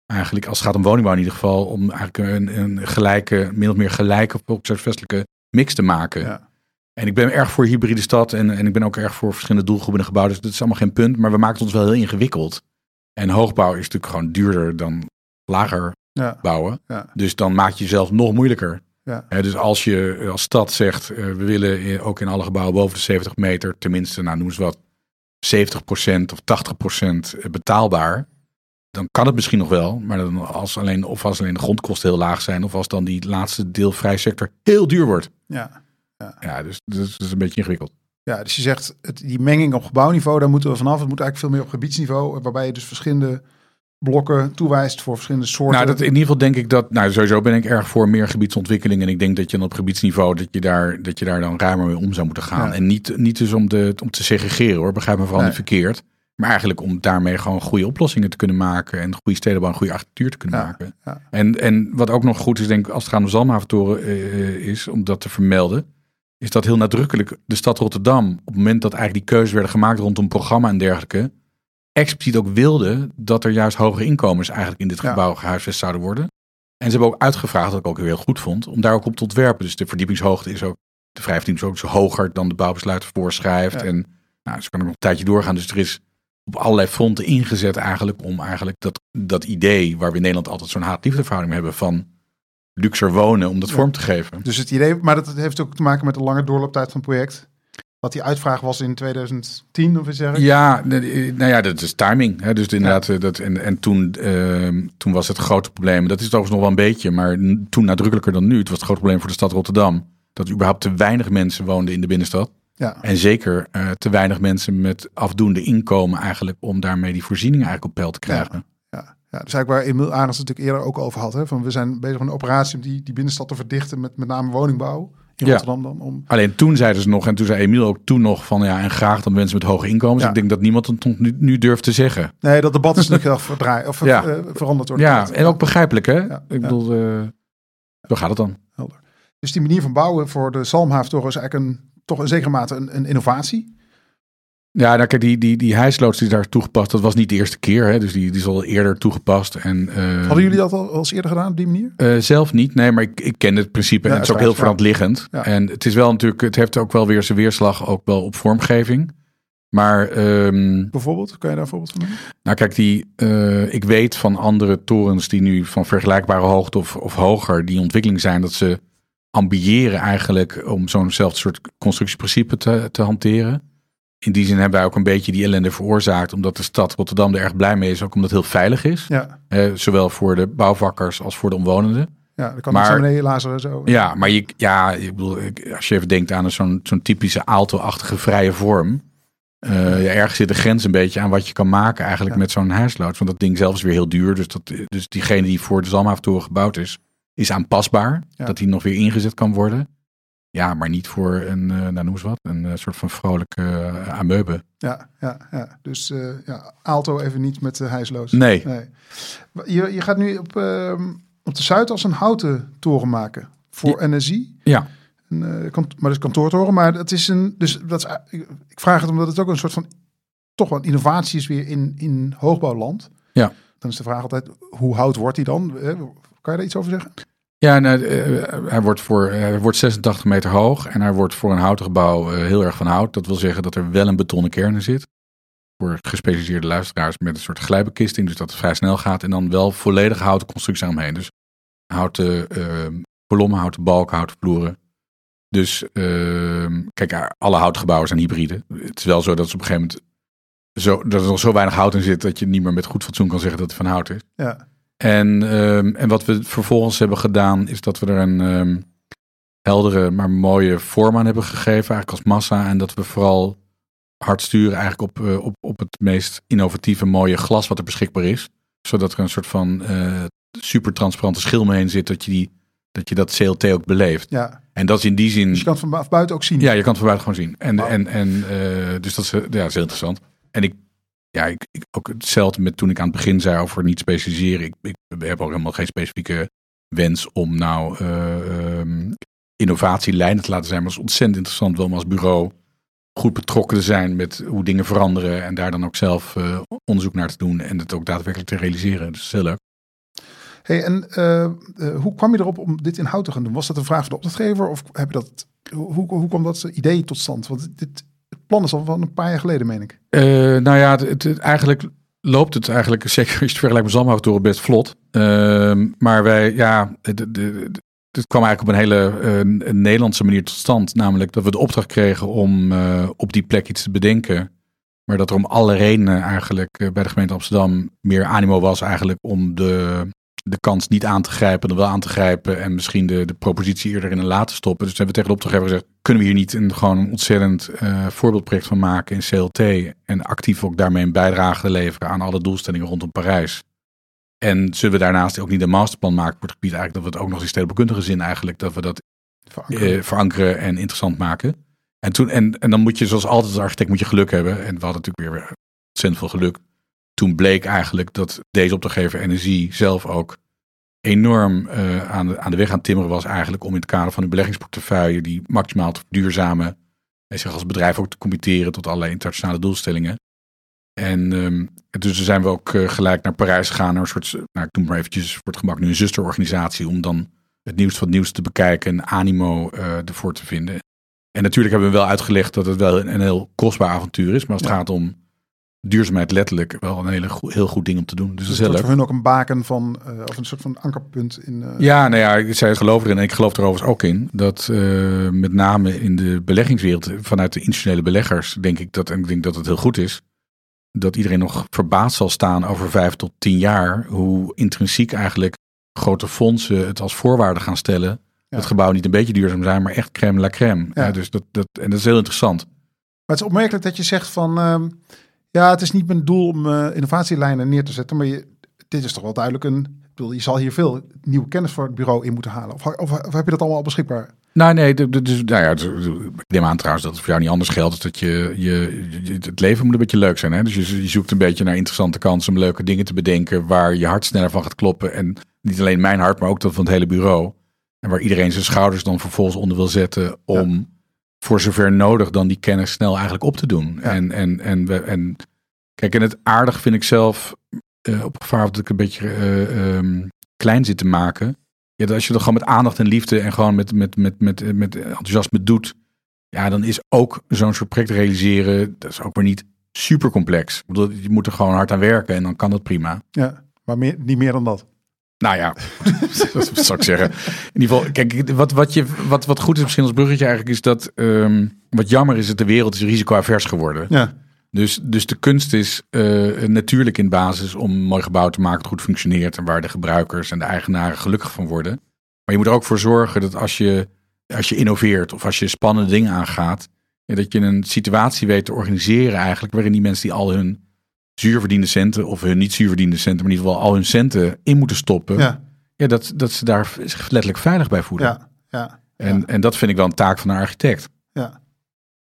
A: Eigenlijk, als het gaat om woningbouw in ieder geval, om eigenlijk een, een gelijke, min of meer gelijke volkshuisvestelijke mix te maken.
B: Ja.
A: En ik ben erg voor hybride stad en, en ik ben ook erg voor verschillende doelgroepen in gebouwen. Dus dat is allemaal geen punt, maar we maken het ons wel heel ingewikkeld. En hoogbouw is natuurlijk gewoon duurder dan lager
B: Ja.
A: bouwen.
B: Ja.
A: Dus dan maak je jezelf nog moeilijker.
B: Ja.
A: Dus als je als stad zegt, eh, we willen eh, ook in alle gebouwen boven de 70 meter, tenminste, nou noem eens wat, 70% of 80% betaalbaar. Dan kan het misschien nog wel, maar dan als alleen, of als alleen de grondkosten heel laag zijn, of als dan die laatste deel vrij sector heel duur wordt.
B: Ja.
A: Ja, dus dus dat is een beetje ingewikkeld.
B: Ja, dus je zegt het, die menging op gebouwniveau, daar moeten we vanaf. Het moet eigenlijk veel meer op gebiedsniveau, waarbij je dus verschillende blokken toewijst voor verschillende soorten.
A: Nou, dat, in ieder geval denk ik dat, nou sowieso ben ik erg voor meer gebiedsontwikkeling. En ik denk dat je op gebiedsniveau, dat je daar, dat je daar dan ruimer mee om zou moeten gaan.
B: Ja.
A: En niet, niet dus om, de, om te segregeren hoor, begrijp me vooral
B: Nee.
A: niet verkeerd. Maar eigenlijk om daarmee gewoon goede oplossingen te kunnen maken. En goede stedenbouw en goede architectuur te kunnen
B: Ja,
A: maken.
B: ja.
A: En, en wat ook nog goed is, denk ik, als het gaat om Zalmhaventoren eh, is, om dat te vermelden. Is dat heel nadrukkelijk de stad Rotterdam, op het moment dat eigenlijk die keuzes werden gemaakt rondom programma en dergelijke, expliciet ook wilde dat er juist hogere inkomens eigenlijk in dit
B: Ja.
A: gebouw gehuisvest zouden worden. En ze hebben ook uitgevraagd, wat ik ook heel goed vond, om daar ook op te ontwerpen. Dus de verdiepingshoogte is ook, de vrijverdieping is ook zo hoger dan de bouwbesluit voorschrijft.
B: Ja.
A: En nou, ze kan ook nog een tijdje doorgaan. Dus er is op allerlei fronten ingezet eigenlijk om eigenlijk dat, dat idee, waar we in Nederland altijd zo'n haat-liefdeverhouding hebben van luxer wonen, om dat
B: Ja.
A: vorm te geven.
B: Dus het idee, maar dat heeft ook te maken met de lange doorlooptijd van het project. Dat die uitvraag was in 2010, of iets ik?
A: Ja, nou ja, dat is timing. Hè? Dus inderdaad, eh, dat, en, en toen, ehm, toen was het grote probleem, dat is het overigens nog wel een beetje, maar toen nadrukkelijker dan nu, het was het grote probleem voor de stad Rotterdam, dat überhaupt te weinig mensen woonden in de binnenstad.
B: Ja.
A: En zeker eh, te weinig mensen met afdoende inkomen eigenlijk, om daarmee die voorzieningen eigenlijk op peil te krijgen.
B: Ja, ja, dus eigenlijk waar Emiel Arends het natuurlijk eerder ook over had. Hè, van we zijn bezig met een operatie om die, die binnenstad te verdichten met met name woningbouw in
A: Ja.
B: Rotterdam dan. Om,
A: Alleen toen zeiden ze nog, en toen zei Emiel ook toen nog van ja, en graag dan mensen met hoge inkomens.
B: Ja.
A: Ik denk dat niemand het nu, nu durft te zeggen.
B: nee, dat debat is natuurlijk verdraai, of
A: Ja.
B: eh, veranderd door de
A: Ja, en ook begrijpelijk hè. Ik bedoel, zo gaat het dan.
B: Dus die manier van bouwen voor de Salmhaventoren is eigenlijk een, toch in zekere mate een, een innovatie.
A: Ja, nou kijk, die, die, die hijsloods die daar toegepast, dat was niet de eerste keer. Hè? Dus die, die is al eerder toegepast. En, eh,
B: Hadden jullie dat al, al eens eerder gedaan op die manier?
A: eh, zelf niet, nee, maar ik, ik ken het principe.
B: Ja,
A: en het is ook heel
B: waar,
A: voor de hand liggend.
B: Ja.
A: En het is wel natuurlijk, het heeft ook wel weer zijn weerslag, ook wel op vormgeving. Maar ehm,
B: Bijvoorbeeld, kan je daar een voorbeeld van noemen?
A: nou kijk, die, eh, ik weet van andere torens die nu van vergelijkbare hoogte of, of hoger, die in ontwikkeling zijn, dat ze ambiëren eigenlijk om zo'nzelfde soort constructieprincipe te, te hanteren. In die zin hebben wij ook een beetje die ellende veroorzaakt. Omdat de stad Rotterdam er erg blij mee is. Ook omdat het heel veilig is.
B: Ja,
A: Eh, zowel voor de bouwvakkers als voor de omwonenden.
B: ja dan kan
A: Maar-
B: beneden lazeren zo.
A: Ja, maar je, ja, ik bedoel, als je even denkt aan zo'n zo'n typische Aalto-achtige vrije vorm. ja, ergens zit de grens een beetje aan wat je kan maken eigenlijk
B: Ja.
A: met zo'n huisloods. Want dat ding zelf is weer heel duur. Dus, dat, dus diegene die voor de Zalmhaventoren gebouwd is, is aanpasbaar.
B: Ja.
A: Dat die nog weer ingezet kan worden. Ja, maar niet voor een, eh, nou noem eens wat, een eh, soort van vrolijke uh, amoebe.
B: Ja, ja, ja. Dus eh, ja, Aalto even niet met de hijsloos.
A: Nee.
B: nee. Je, je gaat nu op, ehm, op de Zuidas een houten toren maken voor NSI.
A: Ja.
B: Een, eh, kant, maar dat is kantoortoren. Maar dat is een. Dus dat is, ik vraag het omdat het ook een soort van. toch wel innovatie is weer in, in hoogbouwland.
A: Ja.
B: Dan is de vraag altijd: hoe hout wordt die dan? Eh, Kan je daar iets over zeggen?
A: Ja, nou, eh, hij, wordt voor, eh, hij wordt 86 meter hoog en hij wordt voor een houten gebouw eh, heel erg van hout. Dat wil zeggen dat er wel een betonnen kern in zit. Voor gespecialiseerde luisteraars met een soort glijbekisting, dus dat het vrij snel gaat. En dan wel volledige houten constructie omheen. Dus houten eh, kolommen, houten balken, houten vloeren. Dus eh, kijk, alle houten gebouwen zijn hybride. Het is wel zo dat ze op een gegeven moment zo, dat er nog zo weinig hout in zit dat je niet meer met goed fatsoen kan zeggen dat het van hout is.
B: Ja.
A: En, ehm, en wat we vervolgens hebben gedaan, is dat we er een ehm, heldere, maar mooie vorm aan hebben gegeven, eigenlijk als massa. En dat we vooral hard sturen eigenlijk op, eh, op, op het meest innovatieve, mooie glas wat er beschikbaar is. Zodat er een soort van eh super transparante schil omheen zit, dat je, die, dat je dat CLT ook beleeft.
B: ja.
A: En dat is in die zin...
B: Dus je kan het van bu- buiten ook zien.
A: Ja, je kan het van buiten gewoon zien. En, en, en eh, dus dat is, ja, dat is heel interessant. En ik, ja, ik, ik ook hetzelfde met toen ik aan het begin zei over niet specialiseren. Ik, ik heb ook helemaal geen specifieke wens om nou innovatielijnen te laten zijn. Maar het is ontzettend interessant wel om als bureau goed betrokken te zijn met hoe dingen veranderen. En daar dan ook zelf eh, onderzoek naar te doen en het ook daadwerkelijk te realiseren. Dus heel leuk.
B: Hey, en eh, hoe kwam je erop om dit in hout te gaan doen? Was dat een vraag van de opdrachtgever of heb je dat, hoe, hoe, kwam dat idee tot stand? Want dit, plan is al van een paar jaar geleden, meen ik.
A: Eh, nou ja, het, eigenlijk loopt het eigenlijk, zeker als je het vergelijkt met best vlot. Ehm, maar wij, ja, het kwam eigenlijk op een hele eh, Nederlandse manier tot stand. Namelijk dat we de opdracht kregen om eh, op die plek iets te bedenken. Maar dat er om alle redenen eigenlijk bij de gemeente Amsterdam meer animo was eigenlijk om de, de kans niet aan te grijpen, dan wel aan te grijpen. En misschien de, de propositie eerder in een laten stoppen. Dus hebben we tegen de opdrachtgever gezegd, kunnen we hier niet een, gewoon een ontzettend eh, voorbeeldproject van maken in CLT. En actief ook daarmee een bijdrage leveren aan alle doelstellingen rondom Parijs. En zullen we daarnaast ook niet een masterplan maken voor het gebied eigenlijk, dat we het ook nog in stedelijke zin eigenlijk, dat we dat
B: Verankeren.
A: eh, verankeren en interessant maken. En, toen, en, en dan moet je zoals altijd als architect moet je geluk hebben. En we hadden natuurlijk weer ontzettend veel geluk. Toen bleek eigenlijk dat deze opdrachtgever Energie zelf ook enorm eh, aan, de, aan de weg aan timmeren was eigenlijk om in het kader van hun beleggingsportefeuille die maximaal te verduurzamen en zich als bedrijf ook te committeren tot allerlei internationale doelstellingen. En ehm, dus zijn we ook eh, gelijk naar Parijs gegaan, naar een soort, nou, ik noem maar eventjes voor het gemak nu een zusterorganisatie, om dan het nieuws van het nieuws te bekijken en animo eh, ervoor te vinden. En natuurlijk hebben we wel uitgelegd dat het wel een, een heel kostbaar avontuur is, maar als het
B: Ja.
A: gaat om duurzaamheid letterlijk wel een hele heel goed ding om te doen. Dus dat
B: Dus
A: is
B: het
A: leuk.
B: voor hun ook een baken van, eh, of een soort van ankerpunt in. eh,
A: Ja, nou ja, ik- zij geloven erin en ik geloof er overigens ook in. Dat eh, met name in de beleggingswereld, vanuit de institutionele beleggers, denk ik dat, en ik denk dat het heel goed is, dat iedereen nog verbaasd zal staan over vijf tot tien jaar, hoe intrinsiek eigenlijk grote fondsen het als voorwaarde gaan stellen.
B: Ja.
A: Dat gebouw niet een beetje duurzaam zijn, maar echt crème la crème.
B: Ja.
A: Ja, dus dat, dat, en dat is heel interessant.
B: Maar het is opmerkelijk dat je zegt van, ehm, ja, het is niet mijn doel om eh, innovatielijnen neer te zetten, maar je, dit is toch wel duidelijk een, ik bedoel, je zal hier veel nieuwe kennis voor het bureau in moeten halen. Of, of, of heb je dat allemaal al beschikbaar?
A: Nou, nee, de- de- dus, nou ja, ik neem aan trouwens dat het voor jou niet anders geldt. Dat je, je, je- het leven moet een beetje leuk zijn. Hè? Dus je, je zoekt een beetje naar interessante kansen om leuke dingen te bedenken waar je hart sneller van gaat kloppen. En niet alleen mijn hart, maar ook dat van het hele bureau. En waar iedereen zijn schouders dan vervolgens onder wil zetten om voor zover nodig dan die kennis snel eigenlijk op te doen.
B: Ja.
A: En, en, en, we, en kijk, en het aardig vind ik zelf, eh, op gevaar dat ik een beetje eh, ehm, klein zit te maken. Ja, dat als je dat gewoon met aandacht en liefde en gewoon met, met, met, met, met enthousiasme doet, ja, dan is ook zo'n soort project realiseren, dat is ook maar niet super complex. Ik bedoel, je moet er gewoon hard aan werken en dan kan dat prima.
B: Ja, maar meer, niet meer dan dat.
A: Nou ja, dat zou ik zeggen. In ieder geval, kijk, wat, wat, je, wat, wat goed is misschien als bruggetje eigenlijk is dat... ehm, wat jammer is dat de wereld is risicoavers geworden.
B: Ja,
A: Dus, dus de kunst is eh, natuurlijk in basis om een mooi gebouw te maken dat goed functioneert en waar de gebruikers en de eigenaren gelukkig van worden. Maar je moet er ook voor zorgen dat als je, als je innoveert of als je spannende dingen aangaat, ja, dat je een situatie weet te organiseren eigenlijk waarin die mensen die al hun zuurverdiende centen of hun niet zuurverdiende centen, maar in ieder geval al hun centen in moeten stoppen, ja.
B: ja,
A: dat, dat ze daar zich letterlijk veilig bij voelen.
B: ja, ja.
A: En, en dat vind ik wel een taak van een architect.
B: ja.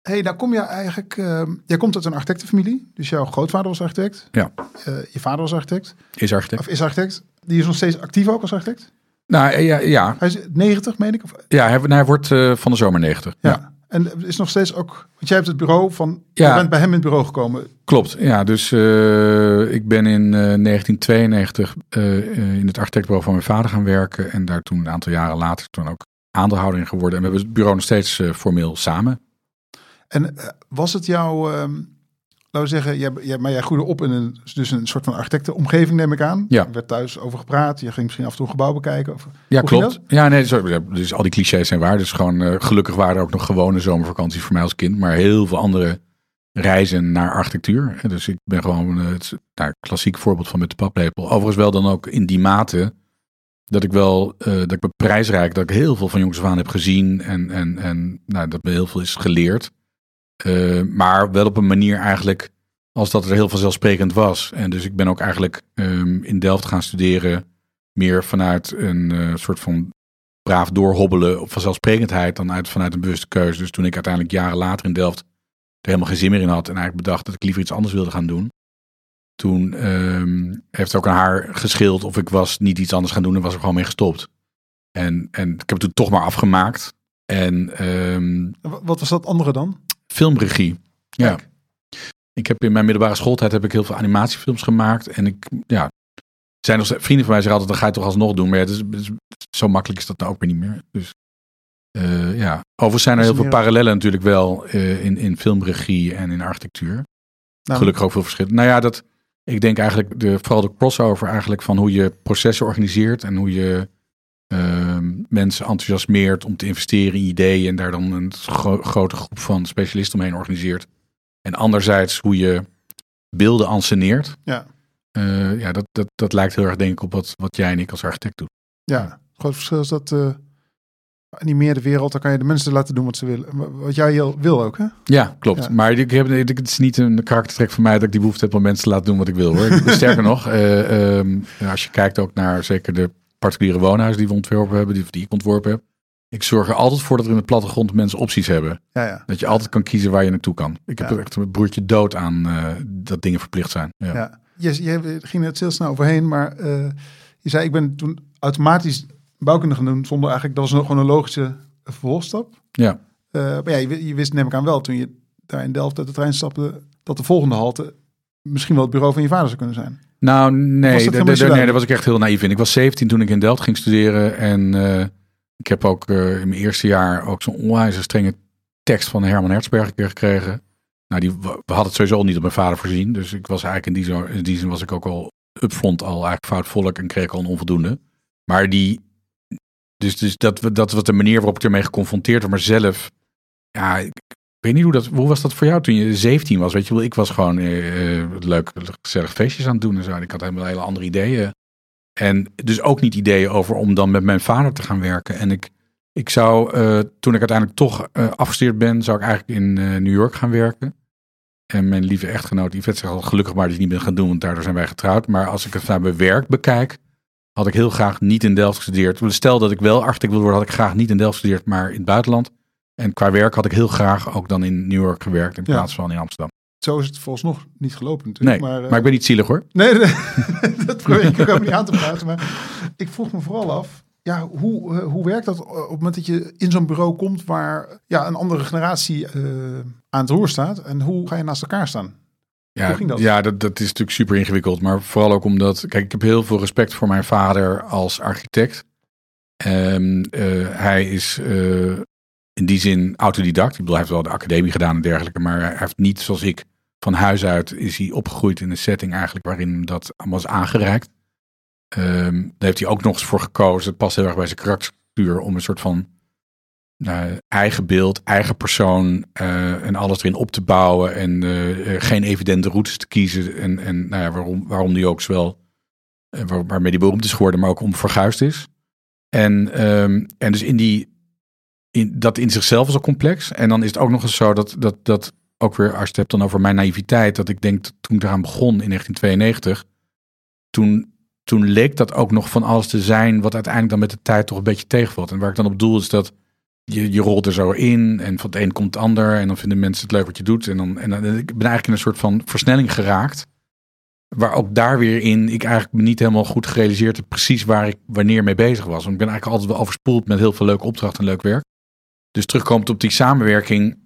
B: hey, nou kom je eigenlijk... ehm, jij komt uit een architectenfamilie. Dus jouw grootvader was architect.
A: Ja.
B: Eh, je vader was architect.
A: Is architect.
B: Of is architect. Die is nog steeds actief ook als architect.
A: Nou ja, ja,
B: Hij is 90, meen ik. Of,
A: ja hij, nou, hij wordt eh, van de zomer 90.
B: ja. En is nog steeds ook... Want jij hebt het bureau van...
A: Ja.
B: Je bent bij hem in het bureau gekomen.
A: Klopt, ja. Dus eh, ik ben in eh, 1992 eh, eh, in het architectenbureau van mijn vader gaan werken. En daar toen een aantal jaren later toen ook aandeelhouder in geworden. En we hebben het bureau nog steeds formeel samen.
B: En was het jouw... ehm, laten we zeggen, jij, jij, maar jij groeide op in een, dus een soort van architectenomgeving, neem ik aan.
A: Ja.
B: Er werd thuis over gepraat. Je ging misschien af en toe een gebouw bekijken. Of,
A: Ja, klopt. Ja, nee, zo, dus al die clichés zijn waar. Dus gewoon eh, gelukkig waren er ook nog gewone zomervakanties voor mij als kind. Maar heel veel andere reizen naar architectuur. Dus ik ben gewoon eh, het nou, klassiek voorbeeld van met de paplepel. Overigens wel dan ook in die mate dat ik wel, eh, dat ik me prijsrijk, dat ik heel veel van jongens af aan heb gezien. En, en, en nou, dat me heel veel is geleerd. Eh, maar wel op een manier eigenlijk als dat er heel vanzelfsprekend was. En dus ik ben ook eigenlijk ehm, in Delft gaan studeren meer vanuit een eh, soort van braaf doorhobbelen op vanzelfsprekendheid dan uit, vanuit een bewuste keuze. Dus toen ik uiteindelijk jaren later in Delft er helemaal geen zin meer in had en eigenlijk bedacht dat ik liever iets anders wilde gaan doen. Toen ehm, heeft ook aan haar geschild of ik was niet iets anders gaan doen en was er gewoon mee gestopt. En, en ik heb het toen toch maar afgemaakt. En ehm,
B: Wa- Wat was dat andere dan?
A: Filmregie. Ja. Ik heb in mijn middelbare schooltijd heb ik heel veel animatiefilms gemaakt. En ik, ja, zijn nog vrienden van mij zeggen altijd, dat ga je toch alsnog doen. Maar ja, het is, het is- zo makkelijk is dat nou ook weer niet meer. Dus eh, ja, overigens zijn er heel veel parallellen natuurlijk wel eh, in, in filmregie en in architectuur.
B: Nou,
A: Gelukkig ook veel verschil. Nou ja, dat, ik denk eigenlijk de, vooral de crossover eigenlijk van hoe je processen organiseert en hoe je ehm, mensen enthousiasmeert om te investeren in ideeën en daar dan een gro- grote groep van specialisten omheen organiseert. En anderzijds hoe je beelden anseneert.
B: Ja.
A: Eh, ja, dat, dat, dat lijkt heel erg denk ik op wat, wat jij en ik als architect doen.
B: Ja, het groot verschil is dat eh animeerde wereld, dan kan je de mensen laten doen wat ze willen. Wat jij wil ook, hè?
A: Ja, klopt.
B: Ja.
A: Maar ik heb, ik- het is niet een karaktertrek van mij dat ik die behoefte heb om mensen te laten doen wat ik wil. Hoor. Sterker nog, eh, ehm, als je kijkt ook naar zeker de particuliere woonhuizen die we ontworpen hebben, die, die ik ontworpen heb. Ik zorg er altijd voor dat er in de plattegrond mensen opties hebben.
B: Ja, ja.
A: Dat je altijd kan kiezen waar je naartoe kan. Ik heb er echt een broertje dood aan eh, dat dingen verplicht zijn. Ja.
B: ja. Je, je ging er heel snel overheen, maar eh, je zei, ik ben toen automatisch bouwkunde gaan doen, zonder eigenlijk, dat was nog gewoon een logische vervolgstap.
A: Ja.
B: Eh, maar ja, je, je wist neem ik aan wel, toen je daar in Delft uit de trein stapte, dat de volgende halte misschien wel het bureau van je vader zou kunnen zijn.
A: Nou, nee, daar- nee, was ik echt heel naïef in. Ik was 17 toen ik in Delft ging studeren. En eh, ik heb ook eh, in mijn eerste jaar ook zo'n onwijs strenge tekst van Herman Hertzberg een keer gekregen. Nou, die, we hadden het sowieso al niet op mijn vader voorzien. Dus ik was eigenlijk in die, zo, in die zin was ik ook al upfront al eigenlijk foutvolk en kreeg al een onvoldoende. Maar die, dus, dus dat, dat was de manier waarop ik ermee geconfronteerd werd. Maar zelf, ja, ik weet niet hoe dat, hoe was dat voor jou toen je 17 was? Weet je ik was gewoon eh, leuk, gezellig feestjes aan het doen en zo. Ik had helemaal hele andere ideeën. En dus ook niet ideeën over om dan met mijn vader te gaan werken. En ik, ik zou, eh, toen ik uiteindelijk toch afgestudeerd ben, zou ik eigenlijk in New York gaan werken. En mijn lieve echtgenoot Yvette zegt al gelukkig maar dat je niet bent gaan doen, want daardoor zijn wij getrouwd. Maar als ik het naar mijn werk bekijk, had ik heel graag niet in Delft gestudeerd. Stel dat ik wel architect wil worden, had ik graag niet in Delft gestudeerd, maar in het buitenland. En qua werk had ik heel graag ook dan in New York gewerkt in
B: Ja.
A: plaats van in Amsterdam.
B: Zo is het volgens nog niet gelopen
A: Nee,
B: natuurlijk.
A: maar,
B: maar, eh,
A: ik ben niet zielig hoor.
B: Nee, nee, dat probeer ik ook niet aan te praten. Maar ik vroeg me vooral af, ja, hoe, eh, hoe werkt dat op het moment dat je in zo'n bureau komt waar ja, een andere generatie eh, aan het roer staat? En hoe ga je naast elkaar staan?
A: Ja,
B: Hoe ging dat?
A: ja dat, dat is natuurlijk super ingewikkeld. Maar vooral ook omdat, kijk, ik heb heel veel respect voor mijn vader als architect. Ehm, eh, hij is eh, in die zin autodidact. Hij heeft wel de academie gedaan en dergelijke. Maar hij heeft niet, zoals ik, van huis uit is hij opgegroeid in een setting eigenlijk waarin dat was aangereikt. ehm, daar heeft hij ook nog eens voor gekozen. Het past heel erg bij zijn karakterstructuur om een soort van uh, eigen beeld, eigen persoon uh, en alles erin op te bouwen en uh, geen evidente routes te kiezen. En, en nou ja, waarom, waarom die ook zowel, waar, waarmee die beroemd is geworden, maar ook om verguisd is. En, um, en dus in die, in, dat in zichzelf is al complex. En dan is het ook nog eens zo dat, dat, dat ook weer, als je het hebt dan over mijn naïviteit, dat ik denk toen ik eraan begon in 1992, toen, toen leek dat ook nog van alles te zijn wat uiteindelijk dan met de tijd toch een beetje tegenvalt. En waar ik dan op doel is dat je, je rolt er zo in en van het een komt het ander en dan vinden mensen het leuk wat je doet. En dan, en dan ik ben eigenlijk in een soort van versnelling geraakt. Waar ook daar weer in ik eigenlijk niet helemaal goed gerealiseerd heb precies waar ik wanneer mee bezig was. Want ik ben eigenlijk altijd wel overspoeld met heel veel leuke opdrachten en leuk werk. Dus terugkomend op die samenwerking,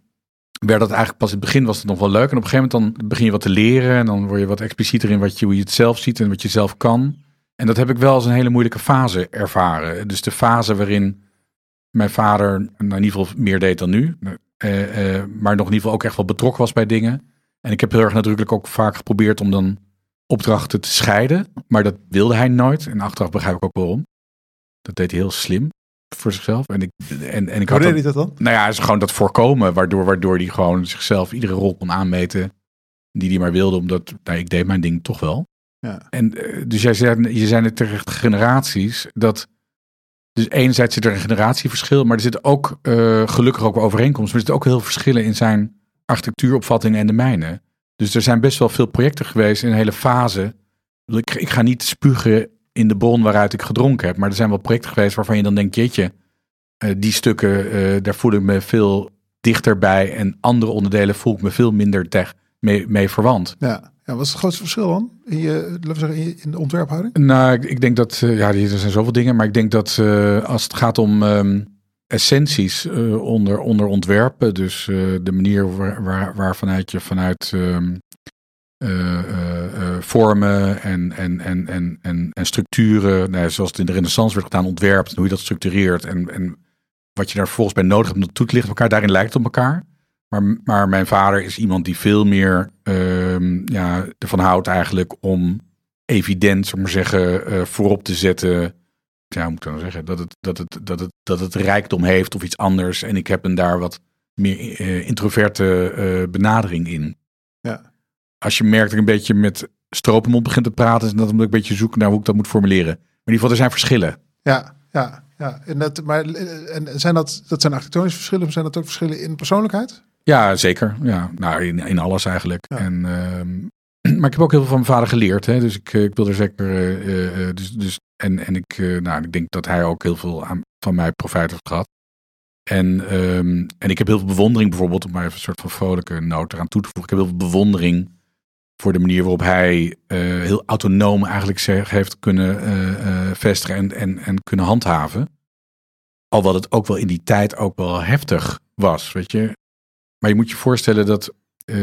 A: werd dat eigenlijk pas in het begin was het nog wel leuk. En op een gegeven moment dan begin je wat te leren en dan word je wat explicieter in wat je, hoe je het zelf ziet en wat je zelf kan. En dat heb ik wel als een hele moeilijke fase ervaren. Dus de fase waarin mijn vader nou, in ieder geval meer deed dan nu. Uh, uh, maar nog in ieder geval ook echt wel betrokken was bij dingen. En ik heb heel erg nadrukkelijk ook vaak geprobeerd om dan opdrachten te scheiden. Maar dat wilde hij nooit. En achteraf begrijp ik ook waarom. Dat deed hij heel slim voor zichzelf. En ik, en, en ik
B: Hoe deed hij dat dan?
A: Nou ja, is gewoon dat voorkomen. Waardoor, waardoor hij gewoon zichzelf iedere rol kon aanmeten. Die hij maar wilde. Omdat nou, ik deed mijn ding toch wel.
B: Ja.
A: En uh, dus jij zei, je zijn het terecht generaties. Dat dus enerzijds zit er een generatieverschil, maar er zit ook uh, gelukkig ook overeenkomsten. Maar er zitten ook heel verschillen in zijn architectuuropvattingen en de mijne. Dus er zijn best wel veel projecten geweest in een hele fase. Ik, ik ga niet spugen in de bron waaruit ik gedronken heb, maar er zijn wel projecten geweest waarvan je dan denkt, jeetje, uh, die stukken, uh, daar voel ik me veel dichter bij en andere onderdelen voel ik me veel minder tech mee, mee verwant.
B: Ja. Ja, wat is het grootste verschil dan in, je, laten we zeggen, in, de ontwerphouding?
A: Nou, ik, ik denk dat, uh, ja, er zijn zoveel dingen, maar ik denk dat als het gaat om um, essenties onder, onder ontwerpen, dus de manier waar, waar, waarvanuit je vanuit um, vormen en, en, en, en, en, en structuren, nou, zoals het in de renaissance werd gedaan, ontwerpt, hoe je dat structureert en, en wat je daar volgens bij nodig hebt om dat toe te lichten elkaar, daarin lijkt op elkaar. Maar, maar mijn vader is iemand die veel meer uh, ja, ervan houdt eigenlijk om evident, zeg maar zeggen, voorop te zetten. Ja, moet ik dan zeggen, dat het, dat, het, dat, het, dat het rijkdom heeft of iets anders. En ik heb een daar wat meer introverte benadering in. Als je merkt dat ik een beetje met stropenmond begint te praten, dan moet ik een beetje zoeken naar hoe ik dat moet formuleren. Maar in ieder geval, er zijn verschillen.
B: Ja, ja, ja. En dat, maar en zijn dat, dat zijn architectonische verschillen, of zijn dat ook verschillen in persoonlijkheid?
A: Ja, zeker. Ja, nou, in, in alles eigenlijk. Ja. En, uh, maar ik heb ook heel veel van mijn vader geleerd. Hè? Dus ik, ik wil er zeker. Uh, uh, dus, dus, en en ik, nou, ik denk dat hij ook heel veel aan, van mij profijt heeft gehad. En, um, en ik heb heel veel bewondering, bijvoorbeeld, om maar even een soort van vrolijke noot eraan toe te voegen. Ik heb heel veel bewondering voor de manier waarop hij heel autonoom eigenlijk zich heeft kunnen vestigen en, en, en kunnen handhaven. Al wat het ook wel in die tijd ook wel heftig was, weet je. Maar je moet je voorstellen dat,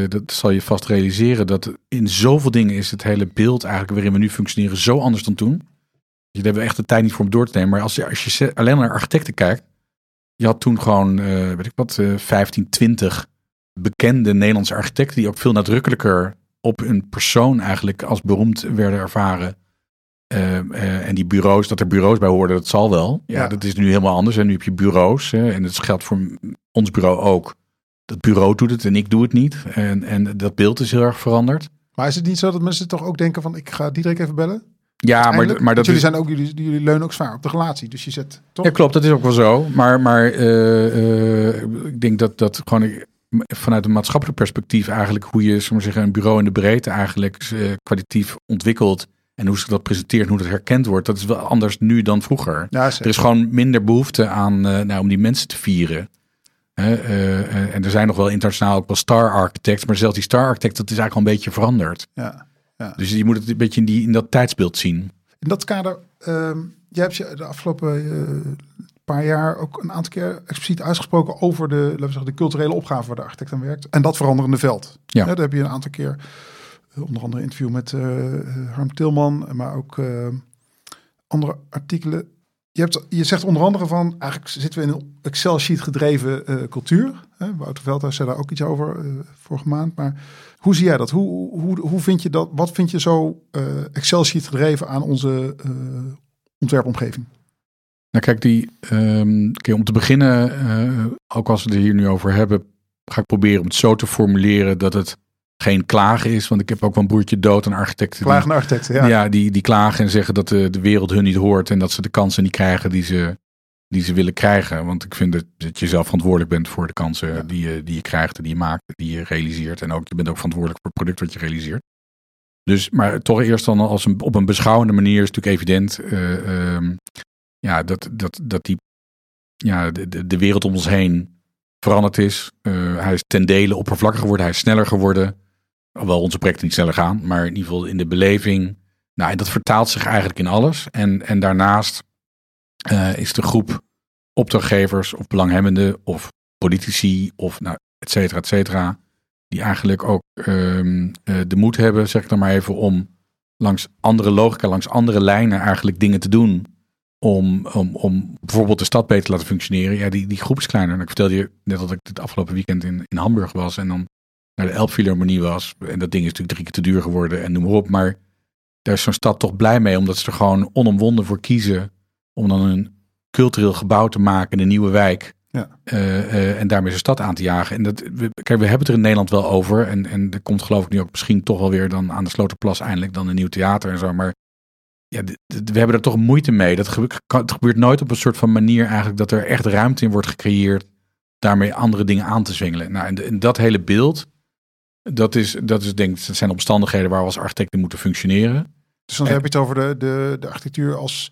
A: dat zal je vast realiseren, dat in zoveel dingen is het hele beeld eigenlijk waarin we nu functioneren zo anders dan toen. Daar hebben we echt de tijd niet voor om door te nemen. Maar als je, als je alleen naar architecten kijkt, je had toen gewoon, weet ik wat, uh, 15, 20 bekende Nederlandse architecten die ook veel nadrukkelijker op hun persoon eigenlijk als beroemd werden ervaren. Uh, en die bureaus, dat er bureaus bij hoorden, dat zal wel. Ja, ja. dat is nu helemaal anders. En nu heb je bureaus. en dat geldt voor ons bureau ook dat bureau doet het en ik doe het niet. En, en dat beeld is heel erg veranderd.
B: Maar is het niet zo dat mensen toch ook denken van ik ga Diederik even bellen?
A: Ja, maar, maar dat
B: jullie zijn ook jullie, jullie leunen ook zwaar op de relatie, dus je zet toch?
A: Ja, klopt, dat is ook wel zo. Maar, maar uh, ik denk dat dat gewoon vanuit een maatschappelijk perspectief eigenlijk hoe je, zeg maar zeggen, een bureau in de breedte eigenlijk uh, kwalitatief ontwikkelt en hoe ze dat presenteert, hoe dat herkend wordt, dat is wel anders nu dan vroeger.
B: Ja,
A: er is gewoon minder behoefte aan, nou, om die mensen te vieren. Uh, uh, en er zijn nog wel internationaal ook wel star architects, maar zelfs die star architect, dat is eigenlijk al een beetje veranderd.
B: Ja, ja.
A: Dus je moet het een beetje in, die, in dat tijdsbeeld zien.
B: In dat kader, uh, jij hebt je de afgelopen eh, paar jaar ook een aantal keer expliciet uitgesproken over de, laten we zeggen, de culturele opgave waar de architect aan werkt. En dat veranderende veld.
A: Ja.
B: daar heb je een aantal keer, onder andere interview met Harm Tilman, maar ook andere artikelen je, hebt, je zegt onder andere van, eigenlijk zitten we in een Excel-sheet gedreven uh, cultuur. Hè? Wouter Veldhuis zei daar ook iets over vorige maand. Maar hoe zie jij dat? Hoe, hoe, hoe vind je dat? Wat vind je zo Excel-sheet gedreven aan onze ontwerpomgeving?
A: Nou kijk, die, um, om te beginnen, ook als we het hier nu over hebben, ga ik proberen om het zo te formuleren dat het geen klagen is. Want ik heb ook wel een broertje dood, een architect.
B: Klagen architecten, ja.
A: Ja, die, die klagen en zeggen dat de, de wereld hun niet hoort. En dat ze de kansen niet krijgen die ze, die ze willen krijgen. Want ik vind dat, dat je zelf verantwoordelijk bent voor de kansen die, je, die je krijgt, die je maakt, die je realiseert. En ook je bent ook verantwoordelijk voor het product wat je realiseert. Dus, maar toch eerst dan als een, op een beschouwende manier is natuurlijk evident. Uh, um, ja, dat, dat, dat die, ja, de, de wereld om ons heen veranderd is. Uh, hij is ten dele oppervlakkiger geworden, hij is sneller geworden. Alhoewel onze projecten niet sneller gaan, maar in ieder geval in de beleving. Nou, en dat vertaalt zich eigenlijk in alles. En, en daarnaast uh, is de groep opdrachtgevers of belanghebbenden of politici of nou, et cetera, et cetera. Die eigenlijk ook um, uh, de moed hebben, zeg ik dan maar even, om langs andere logica, langs andere lijnen eigenlijk dingen te doen. Om, om, om bijvoorbeeld de stad beter te laten functioneren. Ja, die, die groep is kleiner. En ik vertelde je net dat ik het afgelopen weekend in, in Hamburg was. En dan naar de Elbphilharmonie was. En dat ding is natuurlijk drie keer te duur geworden en noem maar op. Maar daar is zo'n stad toch blij mee, omdat ze er gewoon onomwonden voor kiezen. Om dan een cultureel gebouw te maken in een nieuwe wijk. Ja. Uh, uh, en daarmee zijn stad aan te jagen. En dat, we, kijk, we hebben het er in Nederland wel over. En, en er komt geloof ik nu ook misschien toch wel weer dan aan de Sloterplas eindelijk dan een nieuw theater en zo. Maar ja, we hebben er toch moeite mee. Dat gebeurt, het gebeurt nooit op een soort van manier eigenlijk dat er echt ruimte in wordt gecreëerd. Daarmee andere dingen aan te zwengelen. Nou, en, en dat hele beeld dat is, dat is denk dat zijn omstandigheden waar we als architecten moeten functioneren.
B: Dus dan heb je het over de, de, de architectuur als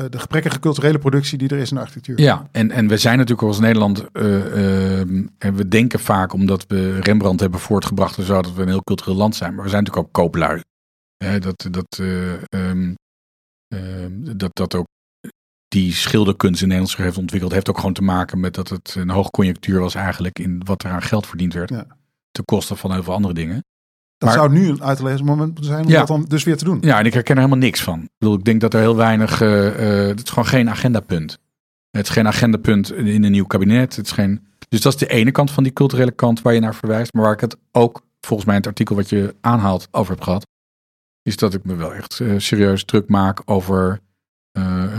B: uh, de gebrekkige culturele productie die er is in de architectuur.
A: Ja, en, en we zijn natuurlijk als Nederland, uh, en we denken vaak omdat we Rembrandt hebben voortgebracht en zo, dat we een heel cultureel land zijn. Maar we zijn natuurlijk ook kooplui. dat, dat, um, dat, dat ook die schilderkunst in Nederland heeft ontwikkeld, heeft ook gewoon te maken met dat het een hoogconjunctuur was eigenlijk in wat er aan geld verdiend werd. Ja ten koste van heel veel andere dingen.
B: Dat zou nu een uitlezen moment moeten zijn om ja. dat dan dus weer te doen.
A: Ja, en ik herken er helemaal niks van. Ik, bedoel, ik denk dat er heel weinig, uh, uh, het is gewoon geen agendapunt. Het is geen agendapunt in een nieuw kabinet. Het is geen, dus dat is de ene kant van die culturele kant waar je naar verwijst. Maar waar ik het ook, volgens mij in het artikel wat je aanhaalt, over heb gehad. Is dat ik me wel echt uh, serieus druk maak over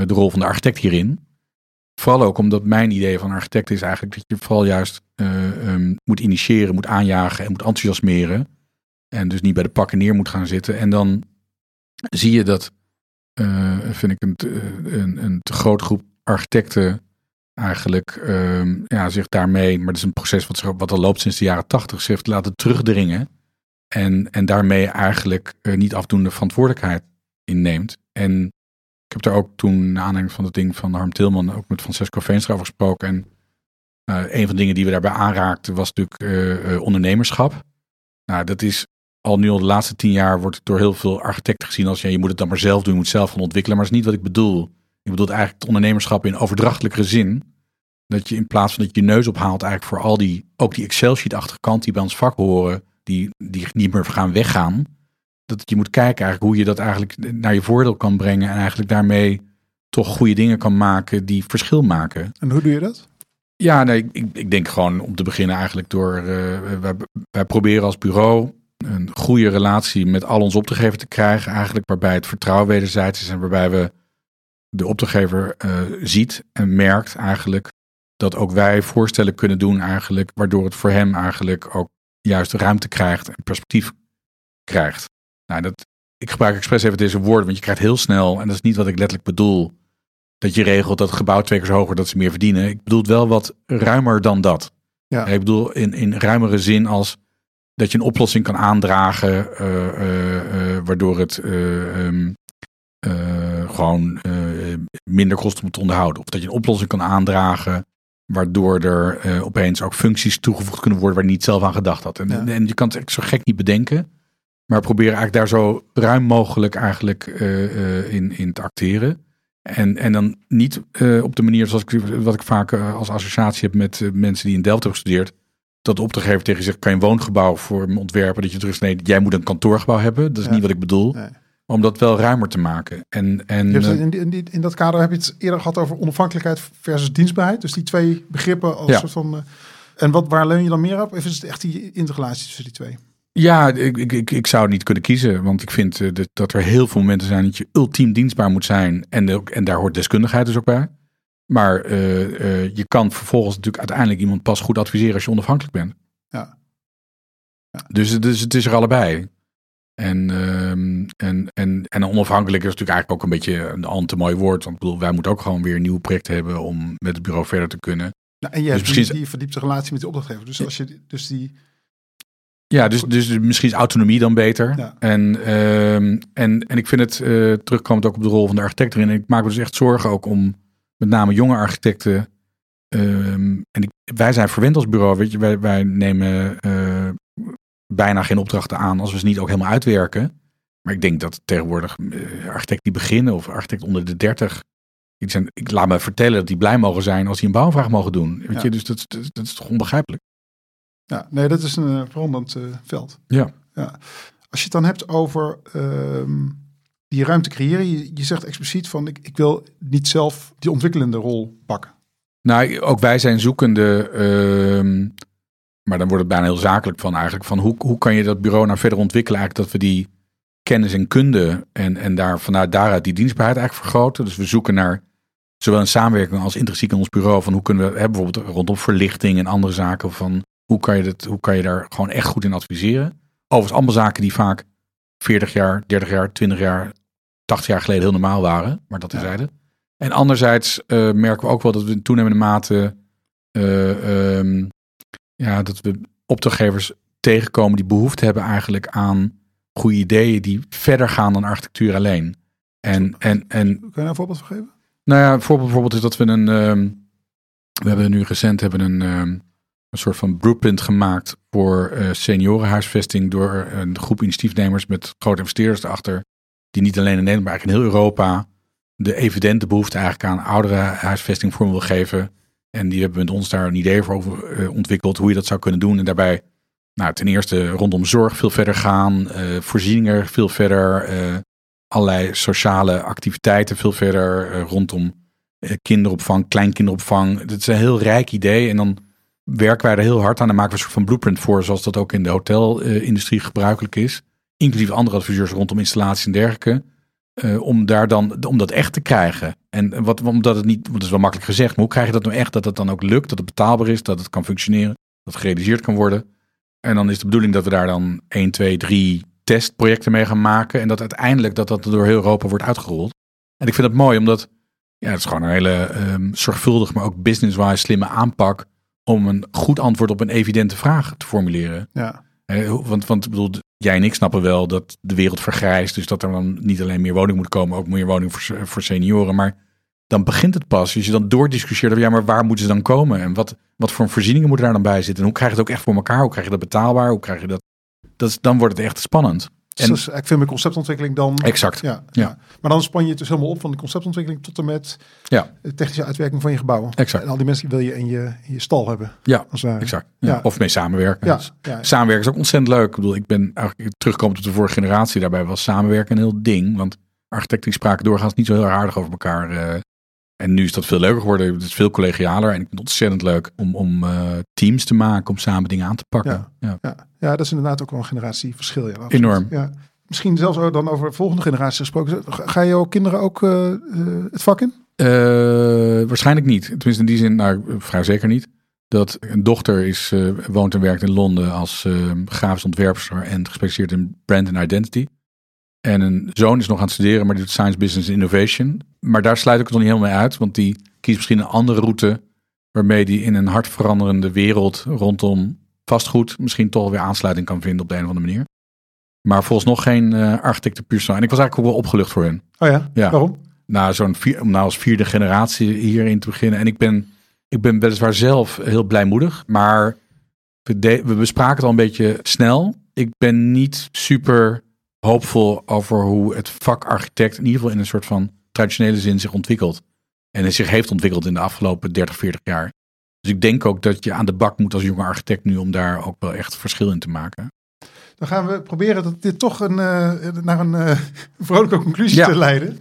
A: de rol van de architect hierin. Vooral ook omdat mijn idee van architect is eigenlijk dat je vooral juist uh, um, moet initiëren, moet aanjagen en moet enthousiasmeren. En dus niet bij de pakken neer moet gaan zitten. En dan zie je dat, vind ik, een, een, een te grote groep architecten eigenlijk uh, ja, zich daarmee, maar dat is een proces wat, wat al loopt sinds de jaren tachtig, zich heeft laten terugdringen. En, en daarmee eigenlijk uh, niet afdoende verantwoordelijkheid inneemt. En ik heb daar ook toen, na aanleiding van het ding van Harm Tilman, ook met Francesco Veenstra over gesproken. En uh, een van de dingen die we daarbij aanraakten was natuurlijk uh, ondernemerschap. Nou, dat is al nu al de laatste tien jaar wordt het door heel veel architecten gezien als ja, je moet het dan maar zelf doen, je moet zelf gaan ontwikkelen. Maar dat is niet wat ik bedoel. Ik bedoel eigenlijk het ondernemerschap in overdrachtelijke zin. Dat je in plaats van dat je je neus ophaalt eigenlijk voor al die, ook die Excel-sheet-achtige kant die bij ons vak horen, die, die niet meer gaan weggaan dat je moet kijken eigenlijk hoe je dat eigenlijk naar je voordeel kan brengen. En eigenlijk daarmee toch goede dingen kan maken die verschil maken.
B: En hoe doe je dat?
A: Ja, nee, ik, ik denk gewoon om te beginnen eigenlijk door, uh, wij, wij, proberen als bureau een goede relatie met al onze opdrachtgevers te krijgen. Eigenlijk waarbij het vertrouwen wederzijds is en waarbij we de opdrachtgever uh, ziet en merkt eigenlijk dat ook wij voorstellen kunnen doen eigenlijk, waardoor het voor hem eigenlijk ook juist ruimte krijgt en perspectief krijgt. Nou, dat, ik gebruik expres even deze woorden, want je krijgt heel snel, en dat is niet wat ik letterlijk bedoel, dat je regelt dat het gebouw twee keer zo hoger dat ze meer verdienen. Ik bedoel het wel wat ruimer dan dat. Ja. Ik bedoel in, in ruimere zin als dat je een oplossing kan aandragen, uh, uh, uh, waardoor het um, gewoon minder kost om te onderhouden. Of dat je een oplossing kan aandragen, waardoor er opeens ook functies toegevoegd kunnen worden waar je niet zelf aan gedacht had. En, ja. en je kan het zo gek niet bedenken. Maar proberen eigenlijk daar zo ruim mogelijk eigenlijk uh, uh, in, in te acteren. En, en dan niet op de manier zoals ik, wat ik vaak als associatie heb met mensen die in Delft hebben gestudeerd. Dat de opdrachtgever tegen je zegt, kan je een woongebouw voor me ontwerpen? Dat je terug nee, jij moet een kantoorgebouw hebben. Dat is niet wat ik bedoel. Nee. Om dat wel ruimer te maken. En, en,
B: hebt
A: eh,
B: in, in, die- in dat kader heb je het eerder gehad over onafhankelijkheid versus dienstbaarheid. Dus die twee begrippen als
A: Ja.
B: soort van. eh, en wat, waar leun je dan meer op? Of is het echt die interrelatie tussen die twee?
A: Ja, ik, ik, ik, ik zou niet kunnen kiezen. Want ik vind eh, dat, er heel veel momenten zijn dat je ultiem dienstbaar moet zijn. En, en daar hoort deskundigheid dus ook bij. Maar je kan vervolgens natuurlijk uiteindelijk iemand pas goed adviseren als je onafhankelijk bent.
B: Ja.
A: Dus, dus het is er allebei. En, ehm, en, en, en onafhankelijk is natuurlijk eigenlijk ook een beetje een al te mooi woord. Want ik bedoel, wij moeten ook gewoon weer een nieuw project hebben om met het bureau verder te kunnen.
B: Nou, en je hebt
A: misschien
B: die, die verdiepte relatie met de opdrachtgever. Dus als je dus die.
A: Ja, dus, dus misschien is autonomie dan beter.
B: Ja.
A: En, ehm, en, en ik vind het uh, terugkomend ook op de rol van de architect erin. En ik maak me dus echt zorgen ook om met name jonge architecten. Ehm, en ik, wij zijn verwend als bureau. Weet je, wij, wij nemen uh, bijna geen opdrachten aan als we ze niet ook helemaal uitwerken. Maar ik denk dat tegenwoordig uh, architecten die beginnen of architecten onder de 30. Die zijn, ik laat me vertellen dat die blij mogen zijn als die een bouwvraag mogen doen. Weet
B: Ja.
A: je, dus dat, dat, dat is toch onbegrijpelijk.
B: Ja, nee, dat is een uh, veranderend uh, veld.
A: Ja.
B: ja. Als je het dan hebt over uh, die ruimte creëren. Je, je zegt expliciet van ik, ik wil niet zelf die ontwikkelende rol pakken.
A: Nou, ook wij zijn zoekende. Uh, maar dan wordt het bijna heel zakelijk van eigenlijk. Van hoe, hoe kan je dat bureau nou verder ontwikkelen? Eigenlijk dat we die kennis en kunde en, en daar, vanuit daaruit die dienstbaarheid eigenlijk vergroten. Dus we zoeken naar zowel een samenwerking als intrinsiek in ons bureau. Van hoe kunnen we hebben bijvoorbeeld rondom verlichting en andere zaken. Van hoe kan je, dat, hoe kan je daar gewoon echt goed in adviseren? Overigens allemaal zaken die vaak 40 jaar, 30 jaar, 20 jaar, 80 jaar geleden heel normaal waren. Maar dat is ja. En anderzijds uh, merken we ook wel dat we in toenemende mate uh, um, ja, dat we opdrachtgevers tegenkomen die behoefte hebben eigenlijk aan goede ideeën die verder gaan dan architectuur alleen. En, en, en,
B: Kun je daar een voorbeeld van geven?
A: Nou ja, een voorbeeld bijvoorbeeld is dat we een. Um, we hebben nu recent hebben een, um, een soort van blueprint gemaakt voor uh, seniorenhuisvesting door een groep initiatiefnemers met grote investeerders erachter. Die niet alleen in Nederland, maar eigenlijk in heel Europa de evidente behoefte eigenlijk aan oudere huisvesting vorm wil geven. En die hebben met ons daar een idee voor over uh, ontwikkeld hoe je dat zou kunnen doen. En daarbij, nou, ten eerste rondom zorg veel verder gaan, uh, voorzieningen veel verder, uh, allerlei sociale activiteiten veel verder rondom kinderopvang, kleinkinderopvang. Dat is een heel rijk idee. En dan werken wij er heel hard aan en maken we een soort van blueprint voor, zoals dat ook in de hotelindustrie gebruikelijk is. Inclusief andere adviseurs rondom installaties en dergelijke. Uh, om daar dan om dat echt te krijgen. En wat, omdat het niet, dat is wel makkelijk gezegd, maar hoe krijg je dat nou echt dat het dan ook lukt, dat het betaalbaar is, dat het kan functioneren, dat het gerealiseerd kan worden. En dan is de bedoeling dat we daar dan 1, 2, 3 testprojecten mee gaan maken. En dat uiteindelijk dat dat door heel Europa wordt uitgerold. En ik vind het mooi, omdat ja, het is gewoon een hele um, zorgvuldig, maar ook business-wise slimme aanpak om een goed antwoord op een evidente vraag te formuleren.
B: Ja.
A: He, want, want bedoel, jij en ik snappen wel dat de wereld vergrijst. Dus dat er dan niet alleen meer woning moet komen, ook meer woning voor, voor senioren. Maar dan begint het pas. Als je dan doordiscussieert over ja, maar waar moeten ze dan komen? En wat, wat voor voorzieningen moeten daar dan bij zitten? En hoe krijg je het ook echt voor elkaar? Hoe krijg je dat betaalbaar? Hoe krijg je dat? dat is, dan wordt het echt spannend.
B: En, dus ik vind mijn conceptontwikkeling dan.
A: Exact.
B: Ja, ja. ja. Maar dan span je het dus helemaal op van de conceptontwikkeling tot en met
A: ja.
B: de technische uitwerking van je gebouwen.
A: Exact.
B: En al die mensen wil je in je, in je stal hebben.
A: Ja, exact. Ja.
B: Ja.
A: Of mee samenwerken.
B: Ja.
A: Dus samenwerken is ook ontzettend leuk. Ik bedoel, ik ben eigenlijk terugkomend op de vorige generatie. Daarbij was samenwerken een heel ding. Want architecten spraken doorgaans niet zo heel aardig over elkaar. Uh, en nu is dat veel leuker geworden. Het is veel collegialer. En ik vind het ontzettend leuk om, om uh, teams te maken. Om samen dingen aan te pakken.
B: Ja, ja. ja. ja dat is inderdaad ook wel een generatieverschil. Ja, absoluut.
A: Enorm.
B: Ja. Misschien zelfs dan over de volgende generatie gesproken. Ga je ook kinderen ook uh, het vak in?
A: Uh, waarschijnlijk niet. Tenminste in die zin, nou vrij zeker niet. Dat een dochter is, woont en werkt in Londen als grafisch ontwerper en gespecialiseerd in brand en identity. En een zoon is nog aan het studeren, maar die doet Science Business Innovation. Maar daar sluit ik het nog niet helemaal mee uit, want die kiest misschien een andere route waarmee die in een hard veranderende wereld rondom vastgoed misschien toch weer aansluiting kan vinden op de een of andere manier. Maar volgens nog geen uh, architecten puur En ik was eigenlijk ook wel opgelucht voor hen.
B: Oh ja?
A: ja.
B: Waarom?
A: Nou, zo'n vier, om nou als vierde generatie hierin te beginnen. En ik ben, ik ben weliswaar zelf heel blijmoedig. Maar we, de, we bespraken het al een beetje snel. Ik ben niet super hoopvol over hoe het vak architect in ieder geval in een soort van traditionele zin zich ontwikkelt. En het zich heeft ontwikkeld in de afgelopen 30, 40 jaar. Dus ik denk ook dat je aan de bak moet als jonge architect nu om daar ook wel echt verschil in te maken.
B: Dan gaan we proberen dat dit toch een, uh, naar een uh, vrolijke conclusie
A: Ja.
B: te leiden.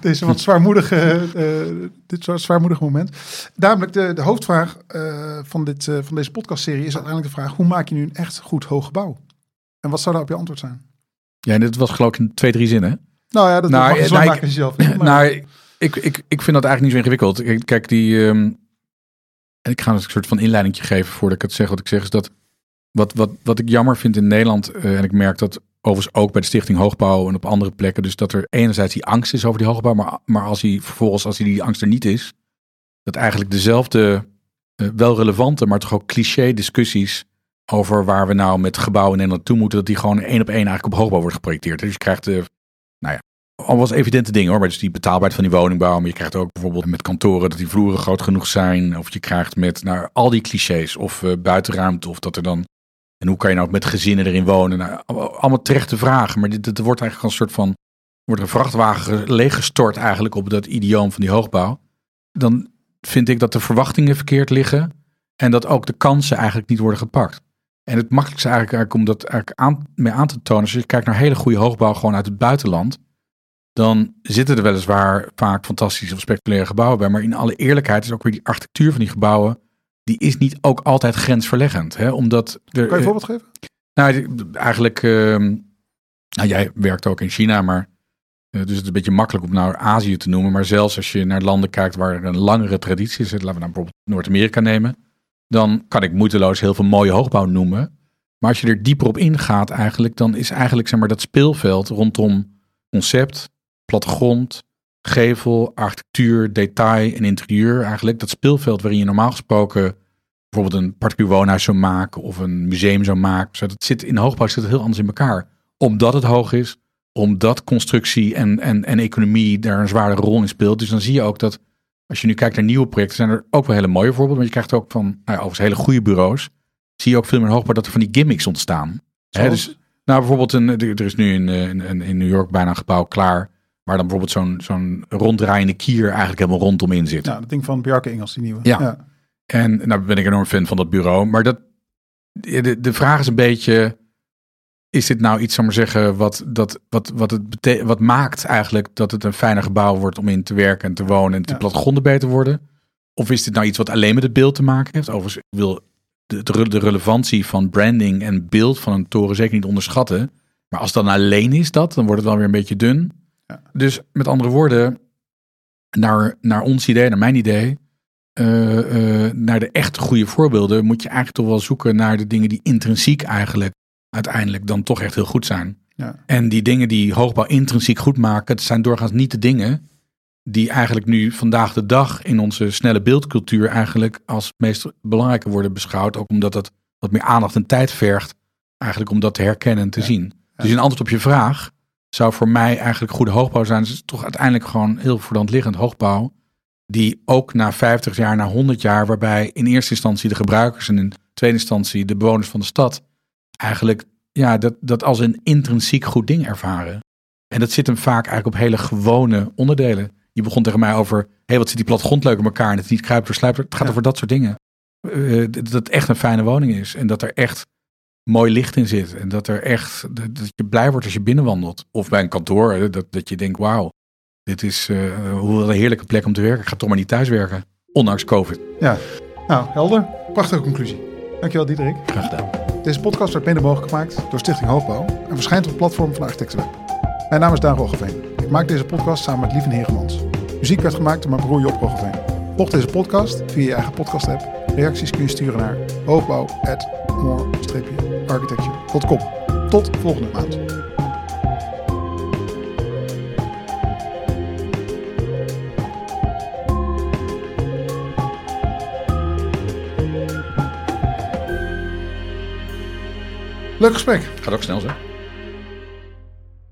B: Deze wat zwaarmoedige, eh, dit soort zwaarmoedige moment. Namelijk de, de hoofdvraag eh, van, dit, eh, van deze podcastserie is uiteindelijk de vraag: hoe maak je nu een echt goed hoog gebouw? En wat zou daarop je antwoord zijn?
A: Ja, en dit was geloof ik in twee, drie zinnen.
B: Nou ja, dat
A: Nou,
B: mag je
A: nou,
B: maken je zelf. maar-
A: Nou, ik, ik, ik vind dat eigenlijk niet zo ingewikkeld. Kijk, die. ehm, ik ga een soort van inleiding geven voordat ik het zeg. Wat ik zeg is dat. Wat, wat, wat ik jammer vind in Nederland. eh, en ik merk dat overigens ook bij de Stichting Hoogbouw en op andere plekken. Dus dat er enerzijds die angst is over die hoogbouw. Maar, maar als die vervolgens, als die, die angst er niet is. Dat eigenlijk dezelfde. eh, wel relevante, maar toch ook cliché discussies. Over waar we nou met gebouwen in Nederland toe moeten. Dat die gewoon één op één eigenlijk op hoogbouw wordt geprojecteerd. Dus je krijgt de al was evidente dingen hoor, maar dus die betaalbaarheid van die woningbouw. Maar je krijgt ook bijvoorbeeld met kantoren dat die vloeren groot genoeg zijn. Of je krijgt met nou, al die clichés of eh, buitenruimte of dat er dan... En hoe kan je nou ook met gezinnen erin wonen? Nou, al- allemaal terechte vragen, maar dit, dit wordt eigenlijk een soort van... Wordt een vrachtwagen leeggestort eigenlijk op dat idioom van die hoogbouw. Dan vind ik dat de verwachtingen verkeerd liggen. En dat ook de kansen eigenlijk niet worden gepakt. En het makkelijkste eigenlijk, eigenlijk om dat eigenlijk aan, mee aan te tonen... als je kijkt naar hele goede hoogbouw gewoon uit het buitenland dan zitten er weliswaar vaak fantastische of spectaculaire gebouwen bij. Maar in alle eerlijkheid is ook weer die architectuur van die gebouwen, die is niet ook altijd grensverleggend. Hè? Omdat er,
B: kan je een voorbeeld geven?
A: nou, eigenlijk, ehm, nou, jij werkt ook in China, maar eh, dus het is een beetje makkelijk om naar Azië te noemen. Maar zelfs als je naar landen kijkt waar er een langere traditie is, laten we nou bijvoorbeeld Noord-Amerika nemen, dan kan ik moeiteloos heel veel mooie hoogbouw noemen. Maar als je er dieper op ingaat eigenlijk, dan is eigenlijk zeg maar dat speelveld rondom concept, plattegrond, gevel, architectuur, detail en interieur eigenlijk. Dat speelveld waarin je normaal gesproken bijvoorbeeld een particulier woonhuis zou maken of een museum zou maken. Zit in hoogbouw zit het heel anders in elkaar. Omdat het hoog is, omdat constructie en, en, en economie daar een zware rol in speelt. Dus dan zie je ook dat als je nu kijkt naar nieuwe projecten, zijn er ook wel hele mooie voorbeelden. Maar je krijgt ook van, nou ja, overigens hele goede bureaus, zie je ook veel meer in hoogbouw dat er van die gimmicks ontstaan. Hè, dus, nou, bijvoorbeeld, een, er is nu in, in, in New York bijna een gebouw klaar. Waar dan bijvoorbeeld zo'n zo'n ronddraaiende kier eigenlijk helemaal rondom in zit.
B: Nou, dat ding van Bjarke Engels, die nieuwe.
A: Ja. En nou ben ik enorm fan van dat bureau. Maar dat, de, de vraag is een beetje: is dit nou iets, zal maar zeggen, wat, dat, wat, wat, het wat maakt eigenlijk dat het een fijner gebouw wordt om in te werken en te wonen en de
B: Ja.
A: plattegronden beter worden? Of is dit nou iets wat alleen met het beeld te maken heeft? Overigens, ik wil de, de, relevantie van branding en beeld van een toren zeker niet onderschatten. Maar als dan alleen is dat, dan wordt het wel weer een beetje dun.
B: Ja.
A: Dus met andere woorden, naar, naar ons idee, naar mijn idee, eh, eh, naar de echte goede voorbeelden, moet je eigenlijk toch wel zoeken naar de dingen die intrinsiek eigenlijk uiteindelijk dan toch echt heel goed zijn.
B: Ja.
A: En die dingen die hoogbouw intrinsiek goed maken, het zijn doorgaans niet de dingen die eigenlijk nu vandaag de dag in onze snelle beeldcultuur eigenlijk als meest belangrijke worden beschouwd. Ook omdat dat wat meer aandacht en tijd vergt, eigenlijk om dat te herkennen en te
B: Ja.
A: zien. Dus in antwoord op je vraag zou voor mij eigenlijk goede hoogbouw zijn. Dus het is toch uiteindelijk gewoon heel voor de hand liggend hoogbouw. Die ook na 50 jaar, na 100 jaar, waarbij in eerste instantie de gebruikers en in tweede instantie de bewoners van de stad eigenlijk ja, dat, dat als een intrinsiek goed ding ervaren. En dat zit hem vaak eigenlijk op hele gewone onderdelen. Je begon tegen mij over, hé, hey, wat zit die plattegrond leuk in elkaar en het is niet kruipt door sluipt. Het gaat
B: Ja.
A: over dat soort dingen. Eh, dat dat het echt een fijne woning is en dat er echt mooi licht in zit. En dat er echt, dat, je blij wordt als je binnenwandelt. Of bij een kantoor, dat, dat je denkt, wauw, dit is eh, hoe een heerlijke plek om te werken. Ik ga toch maar niet thuis werken, ondanks COVID.
B: ja. Nou, helder. Prachtige conclusie. Dankjewel, Diederik.
A: Graag gedaan.
B: Deze podcast werd mede mogelijk gemaakt door Stichting Hoogbouw en verschijnt op het platform van Architectenweb. Mijn naam is Daan Roggeveen. Ik maak deze podcast samen met Lieven Hegemans. Muziek werd gemaakt door mijn broer Job Roggeveen. Volg deze podcast via je eigen podcast app. Reacties kun je sturen naar hoogbouw.more-architecture.com. Tot volgende maand. Leuk gesprek.
A: Gaat ook snel zo.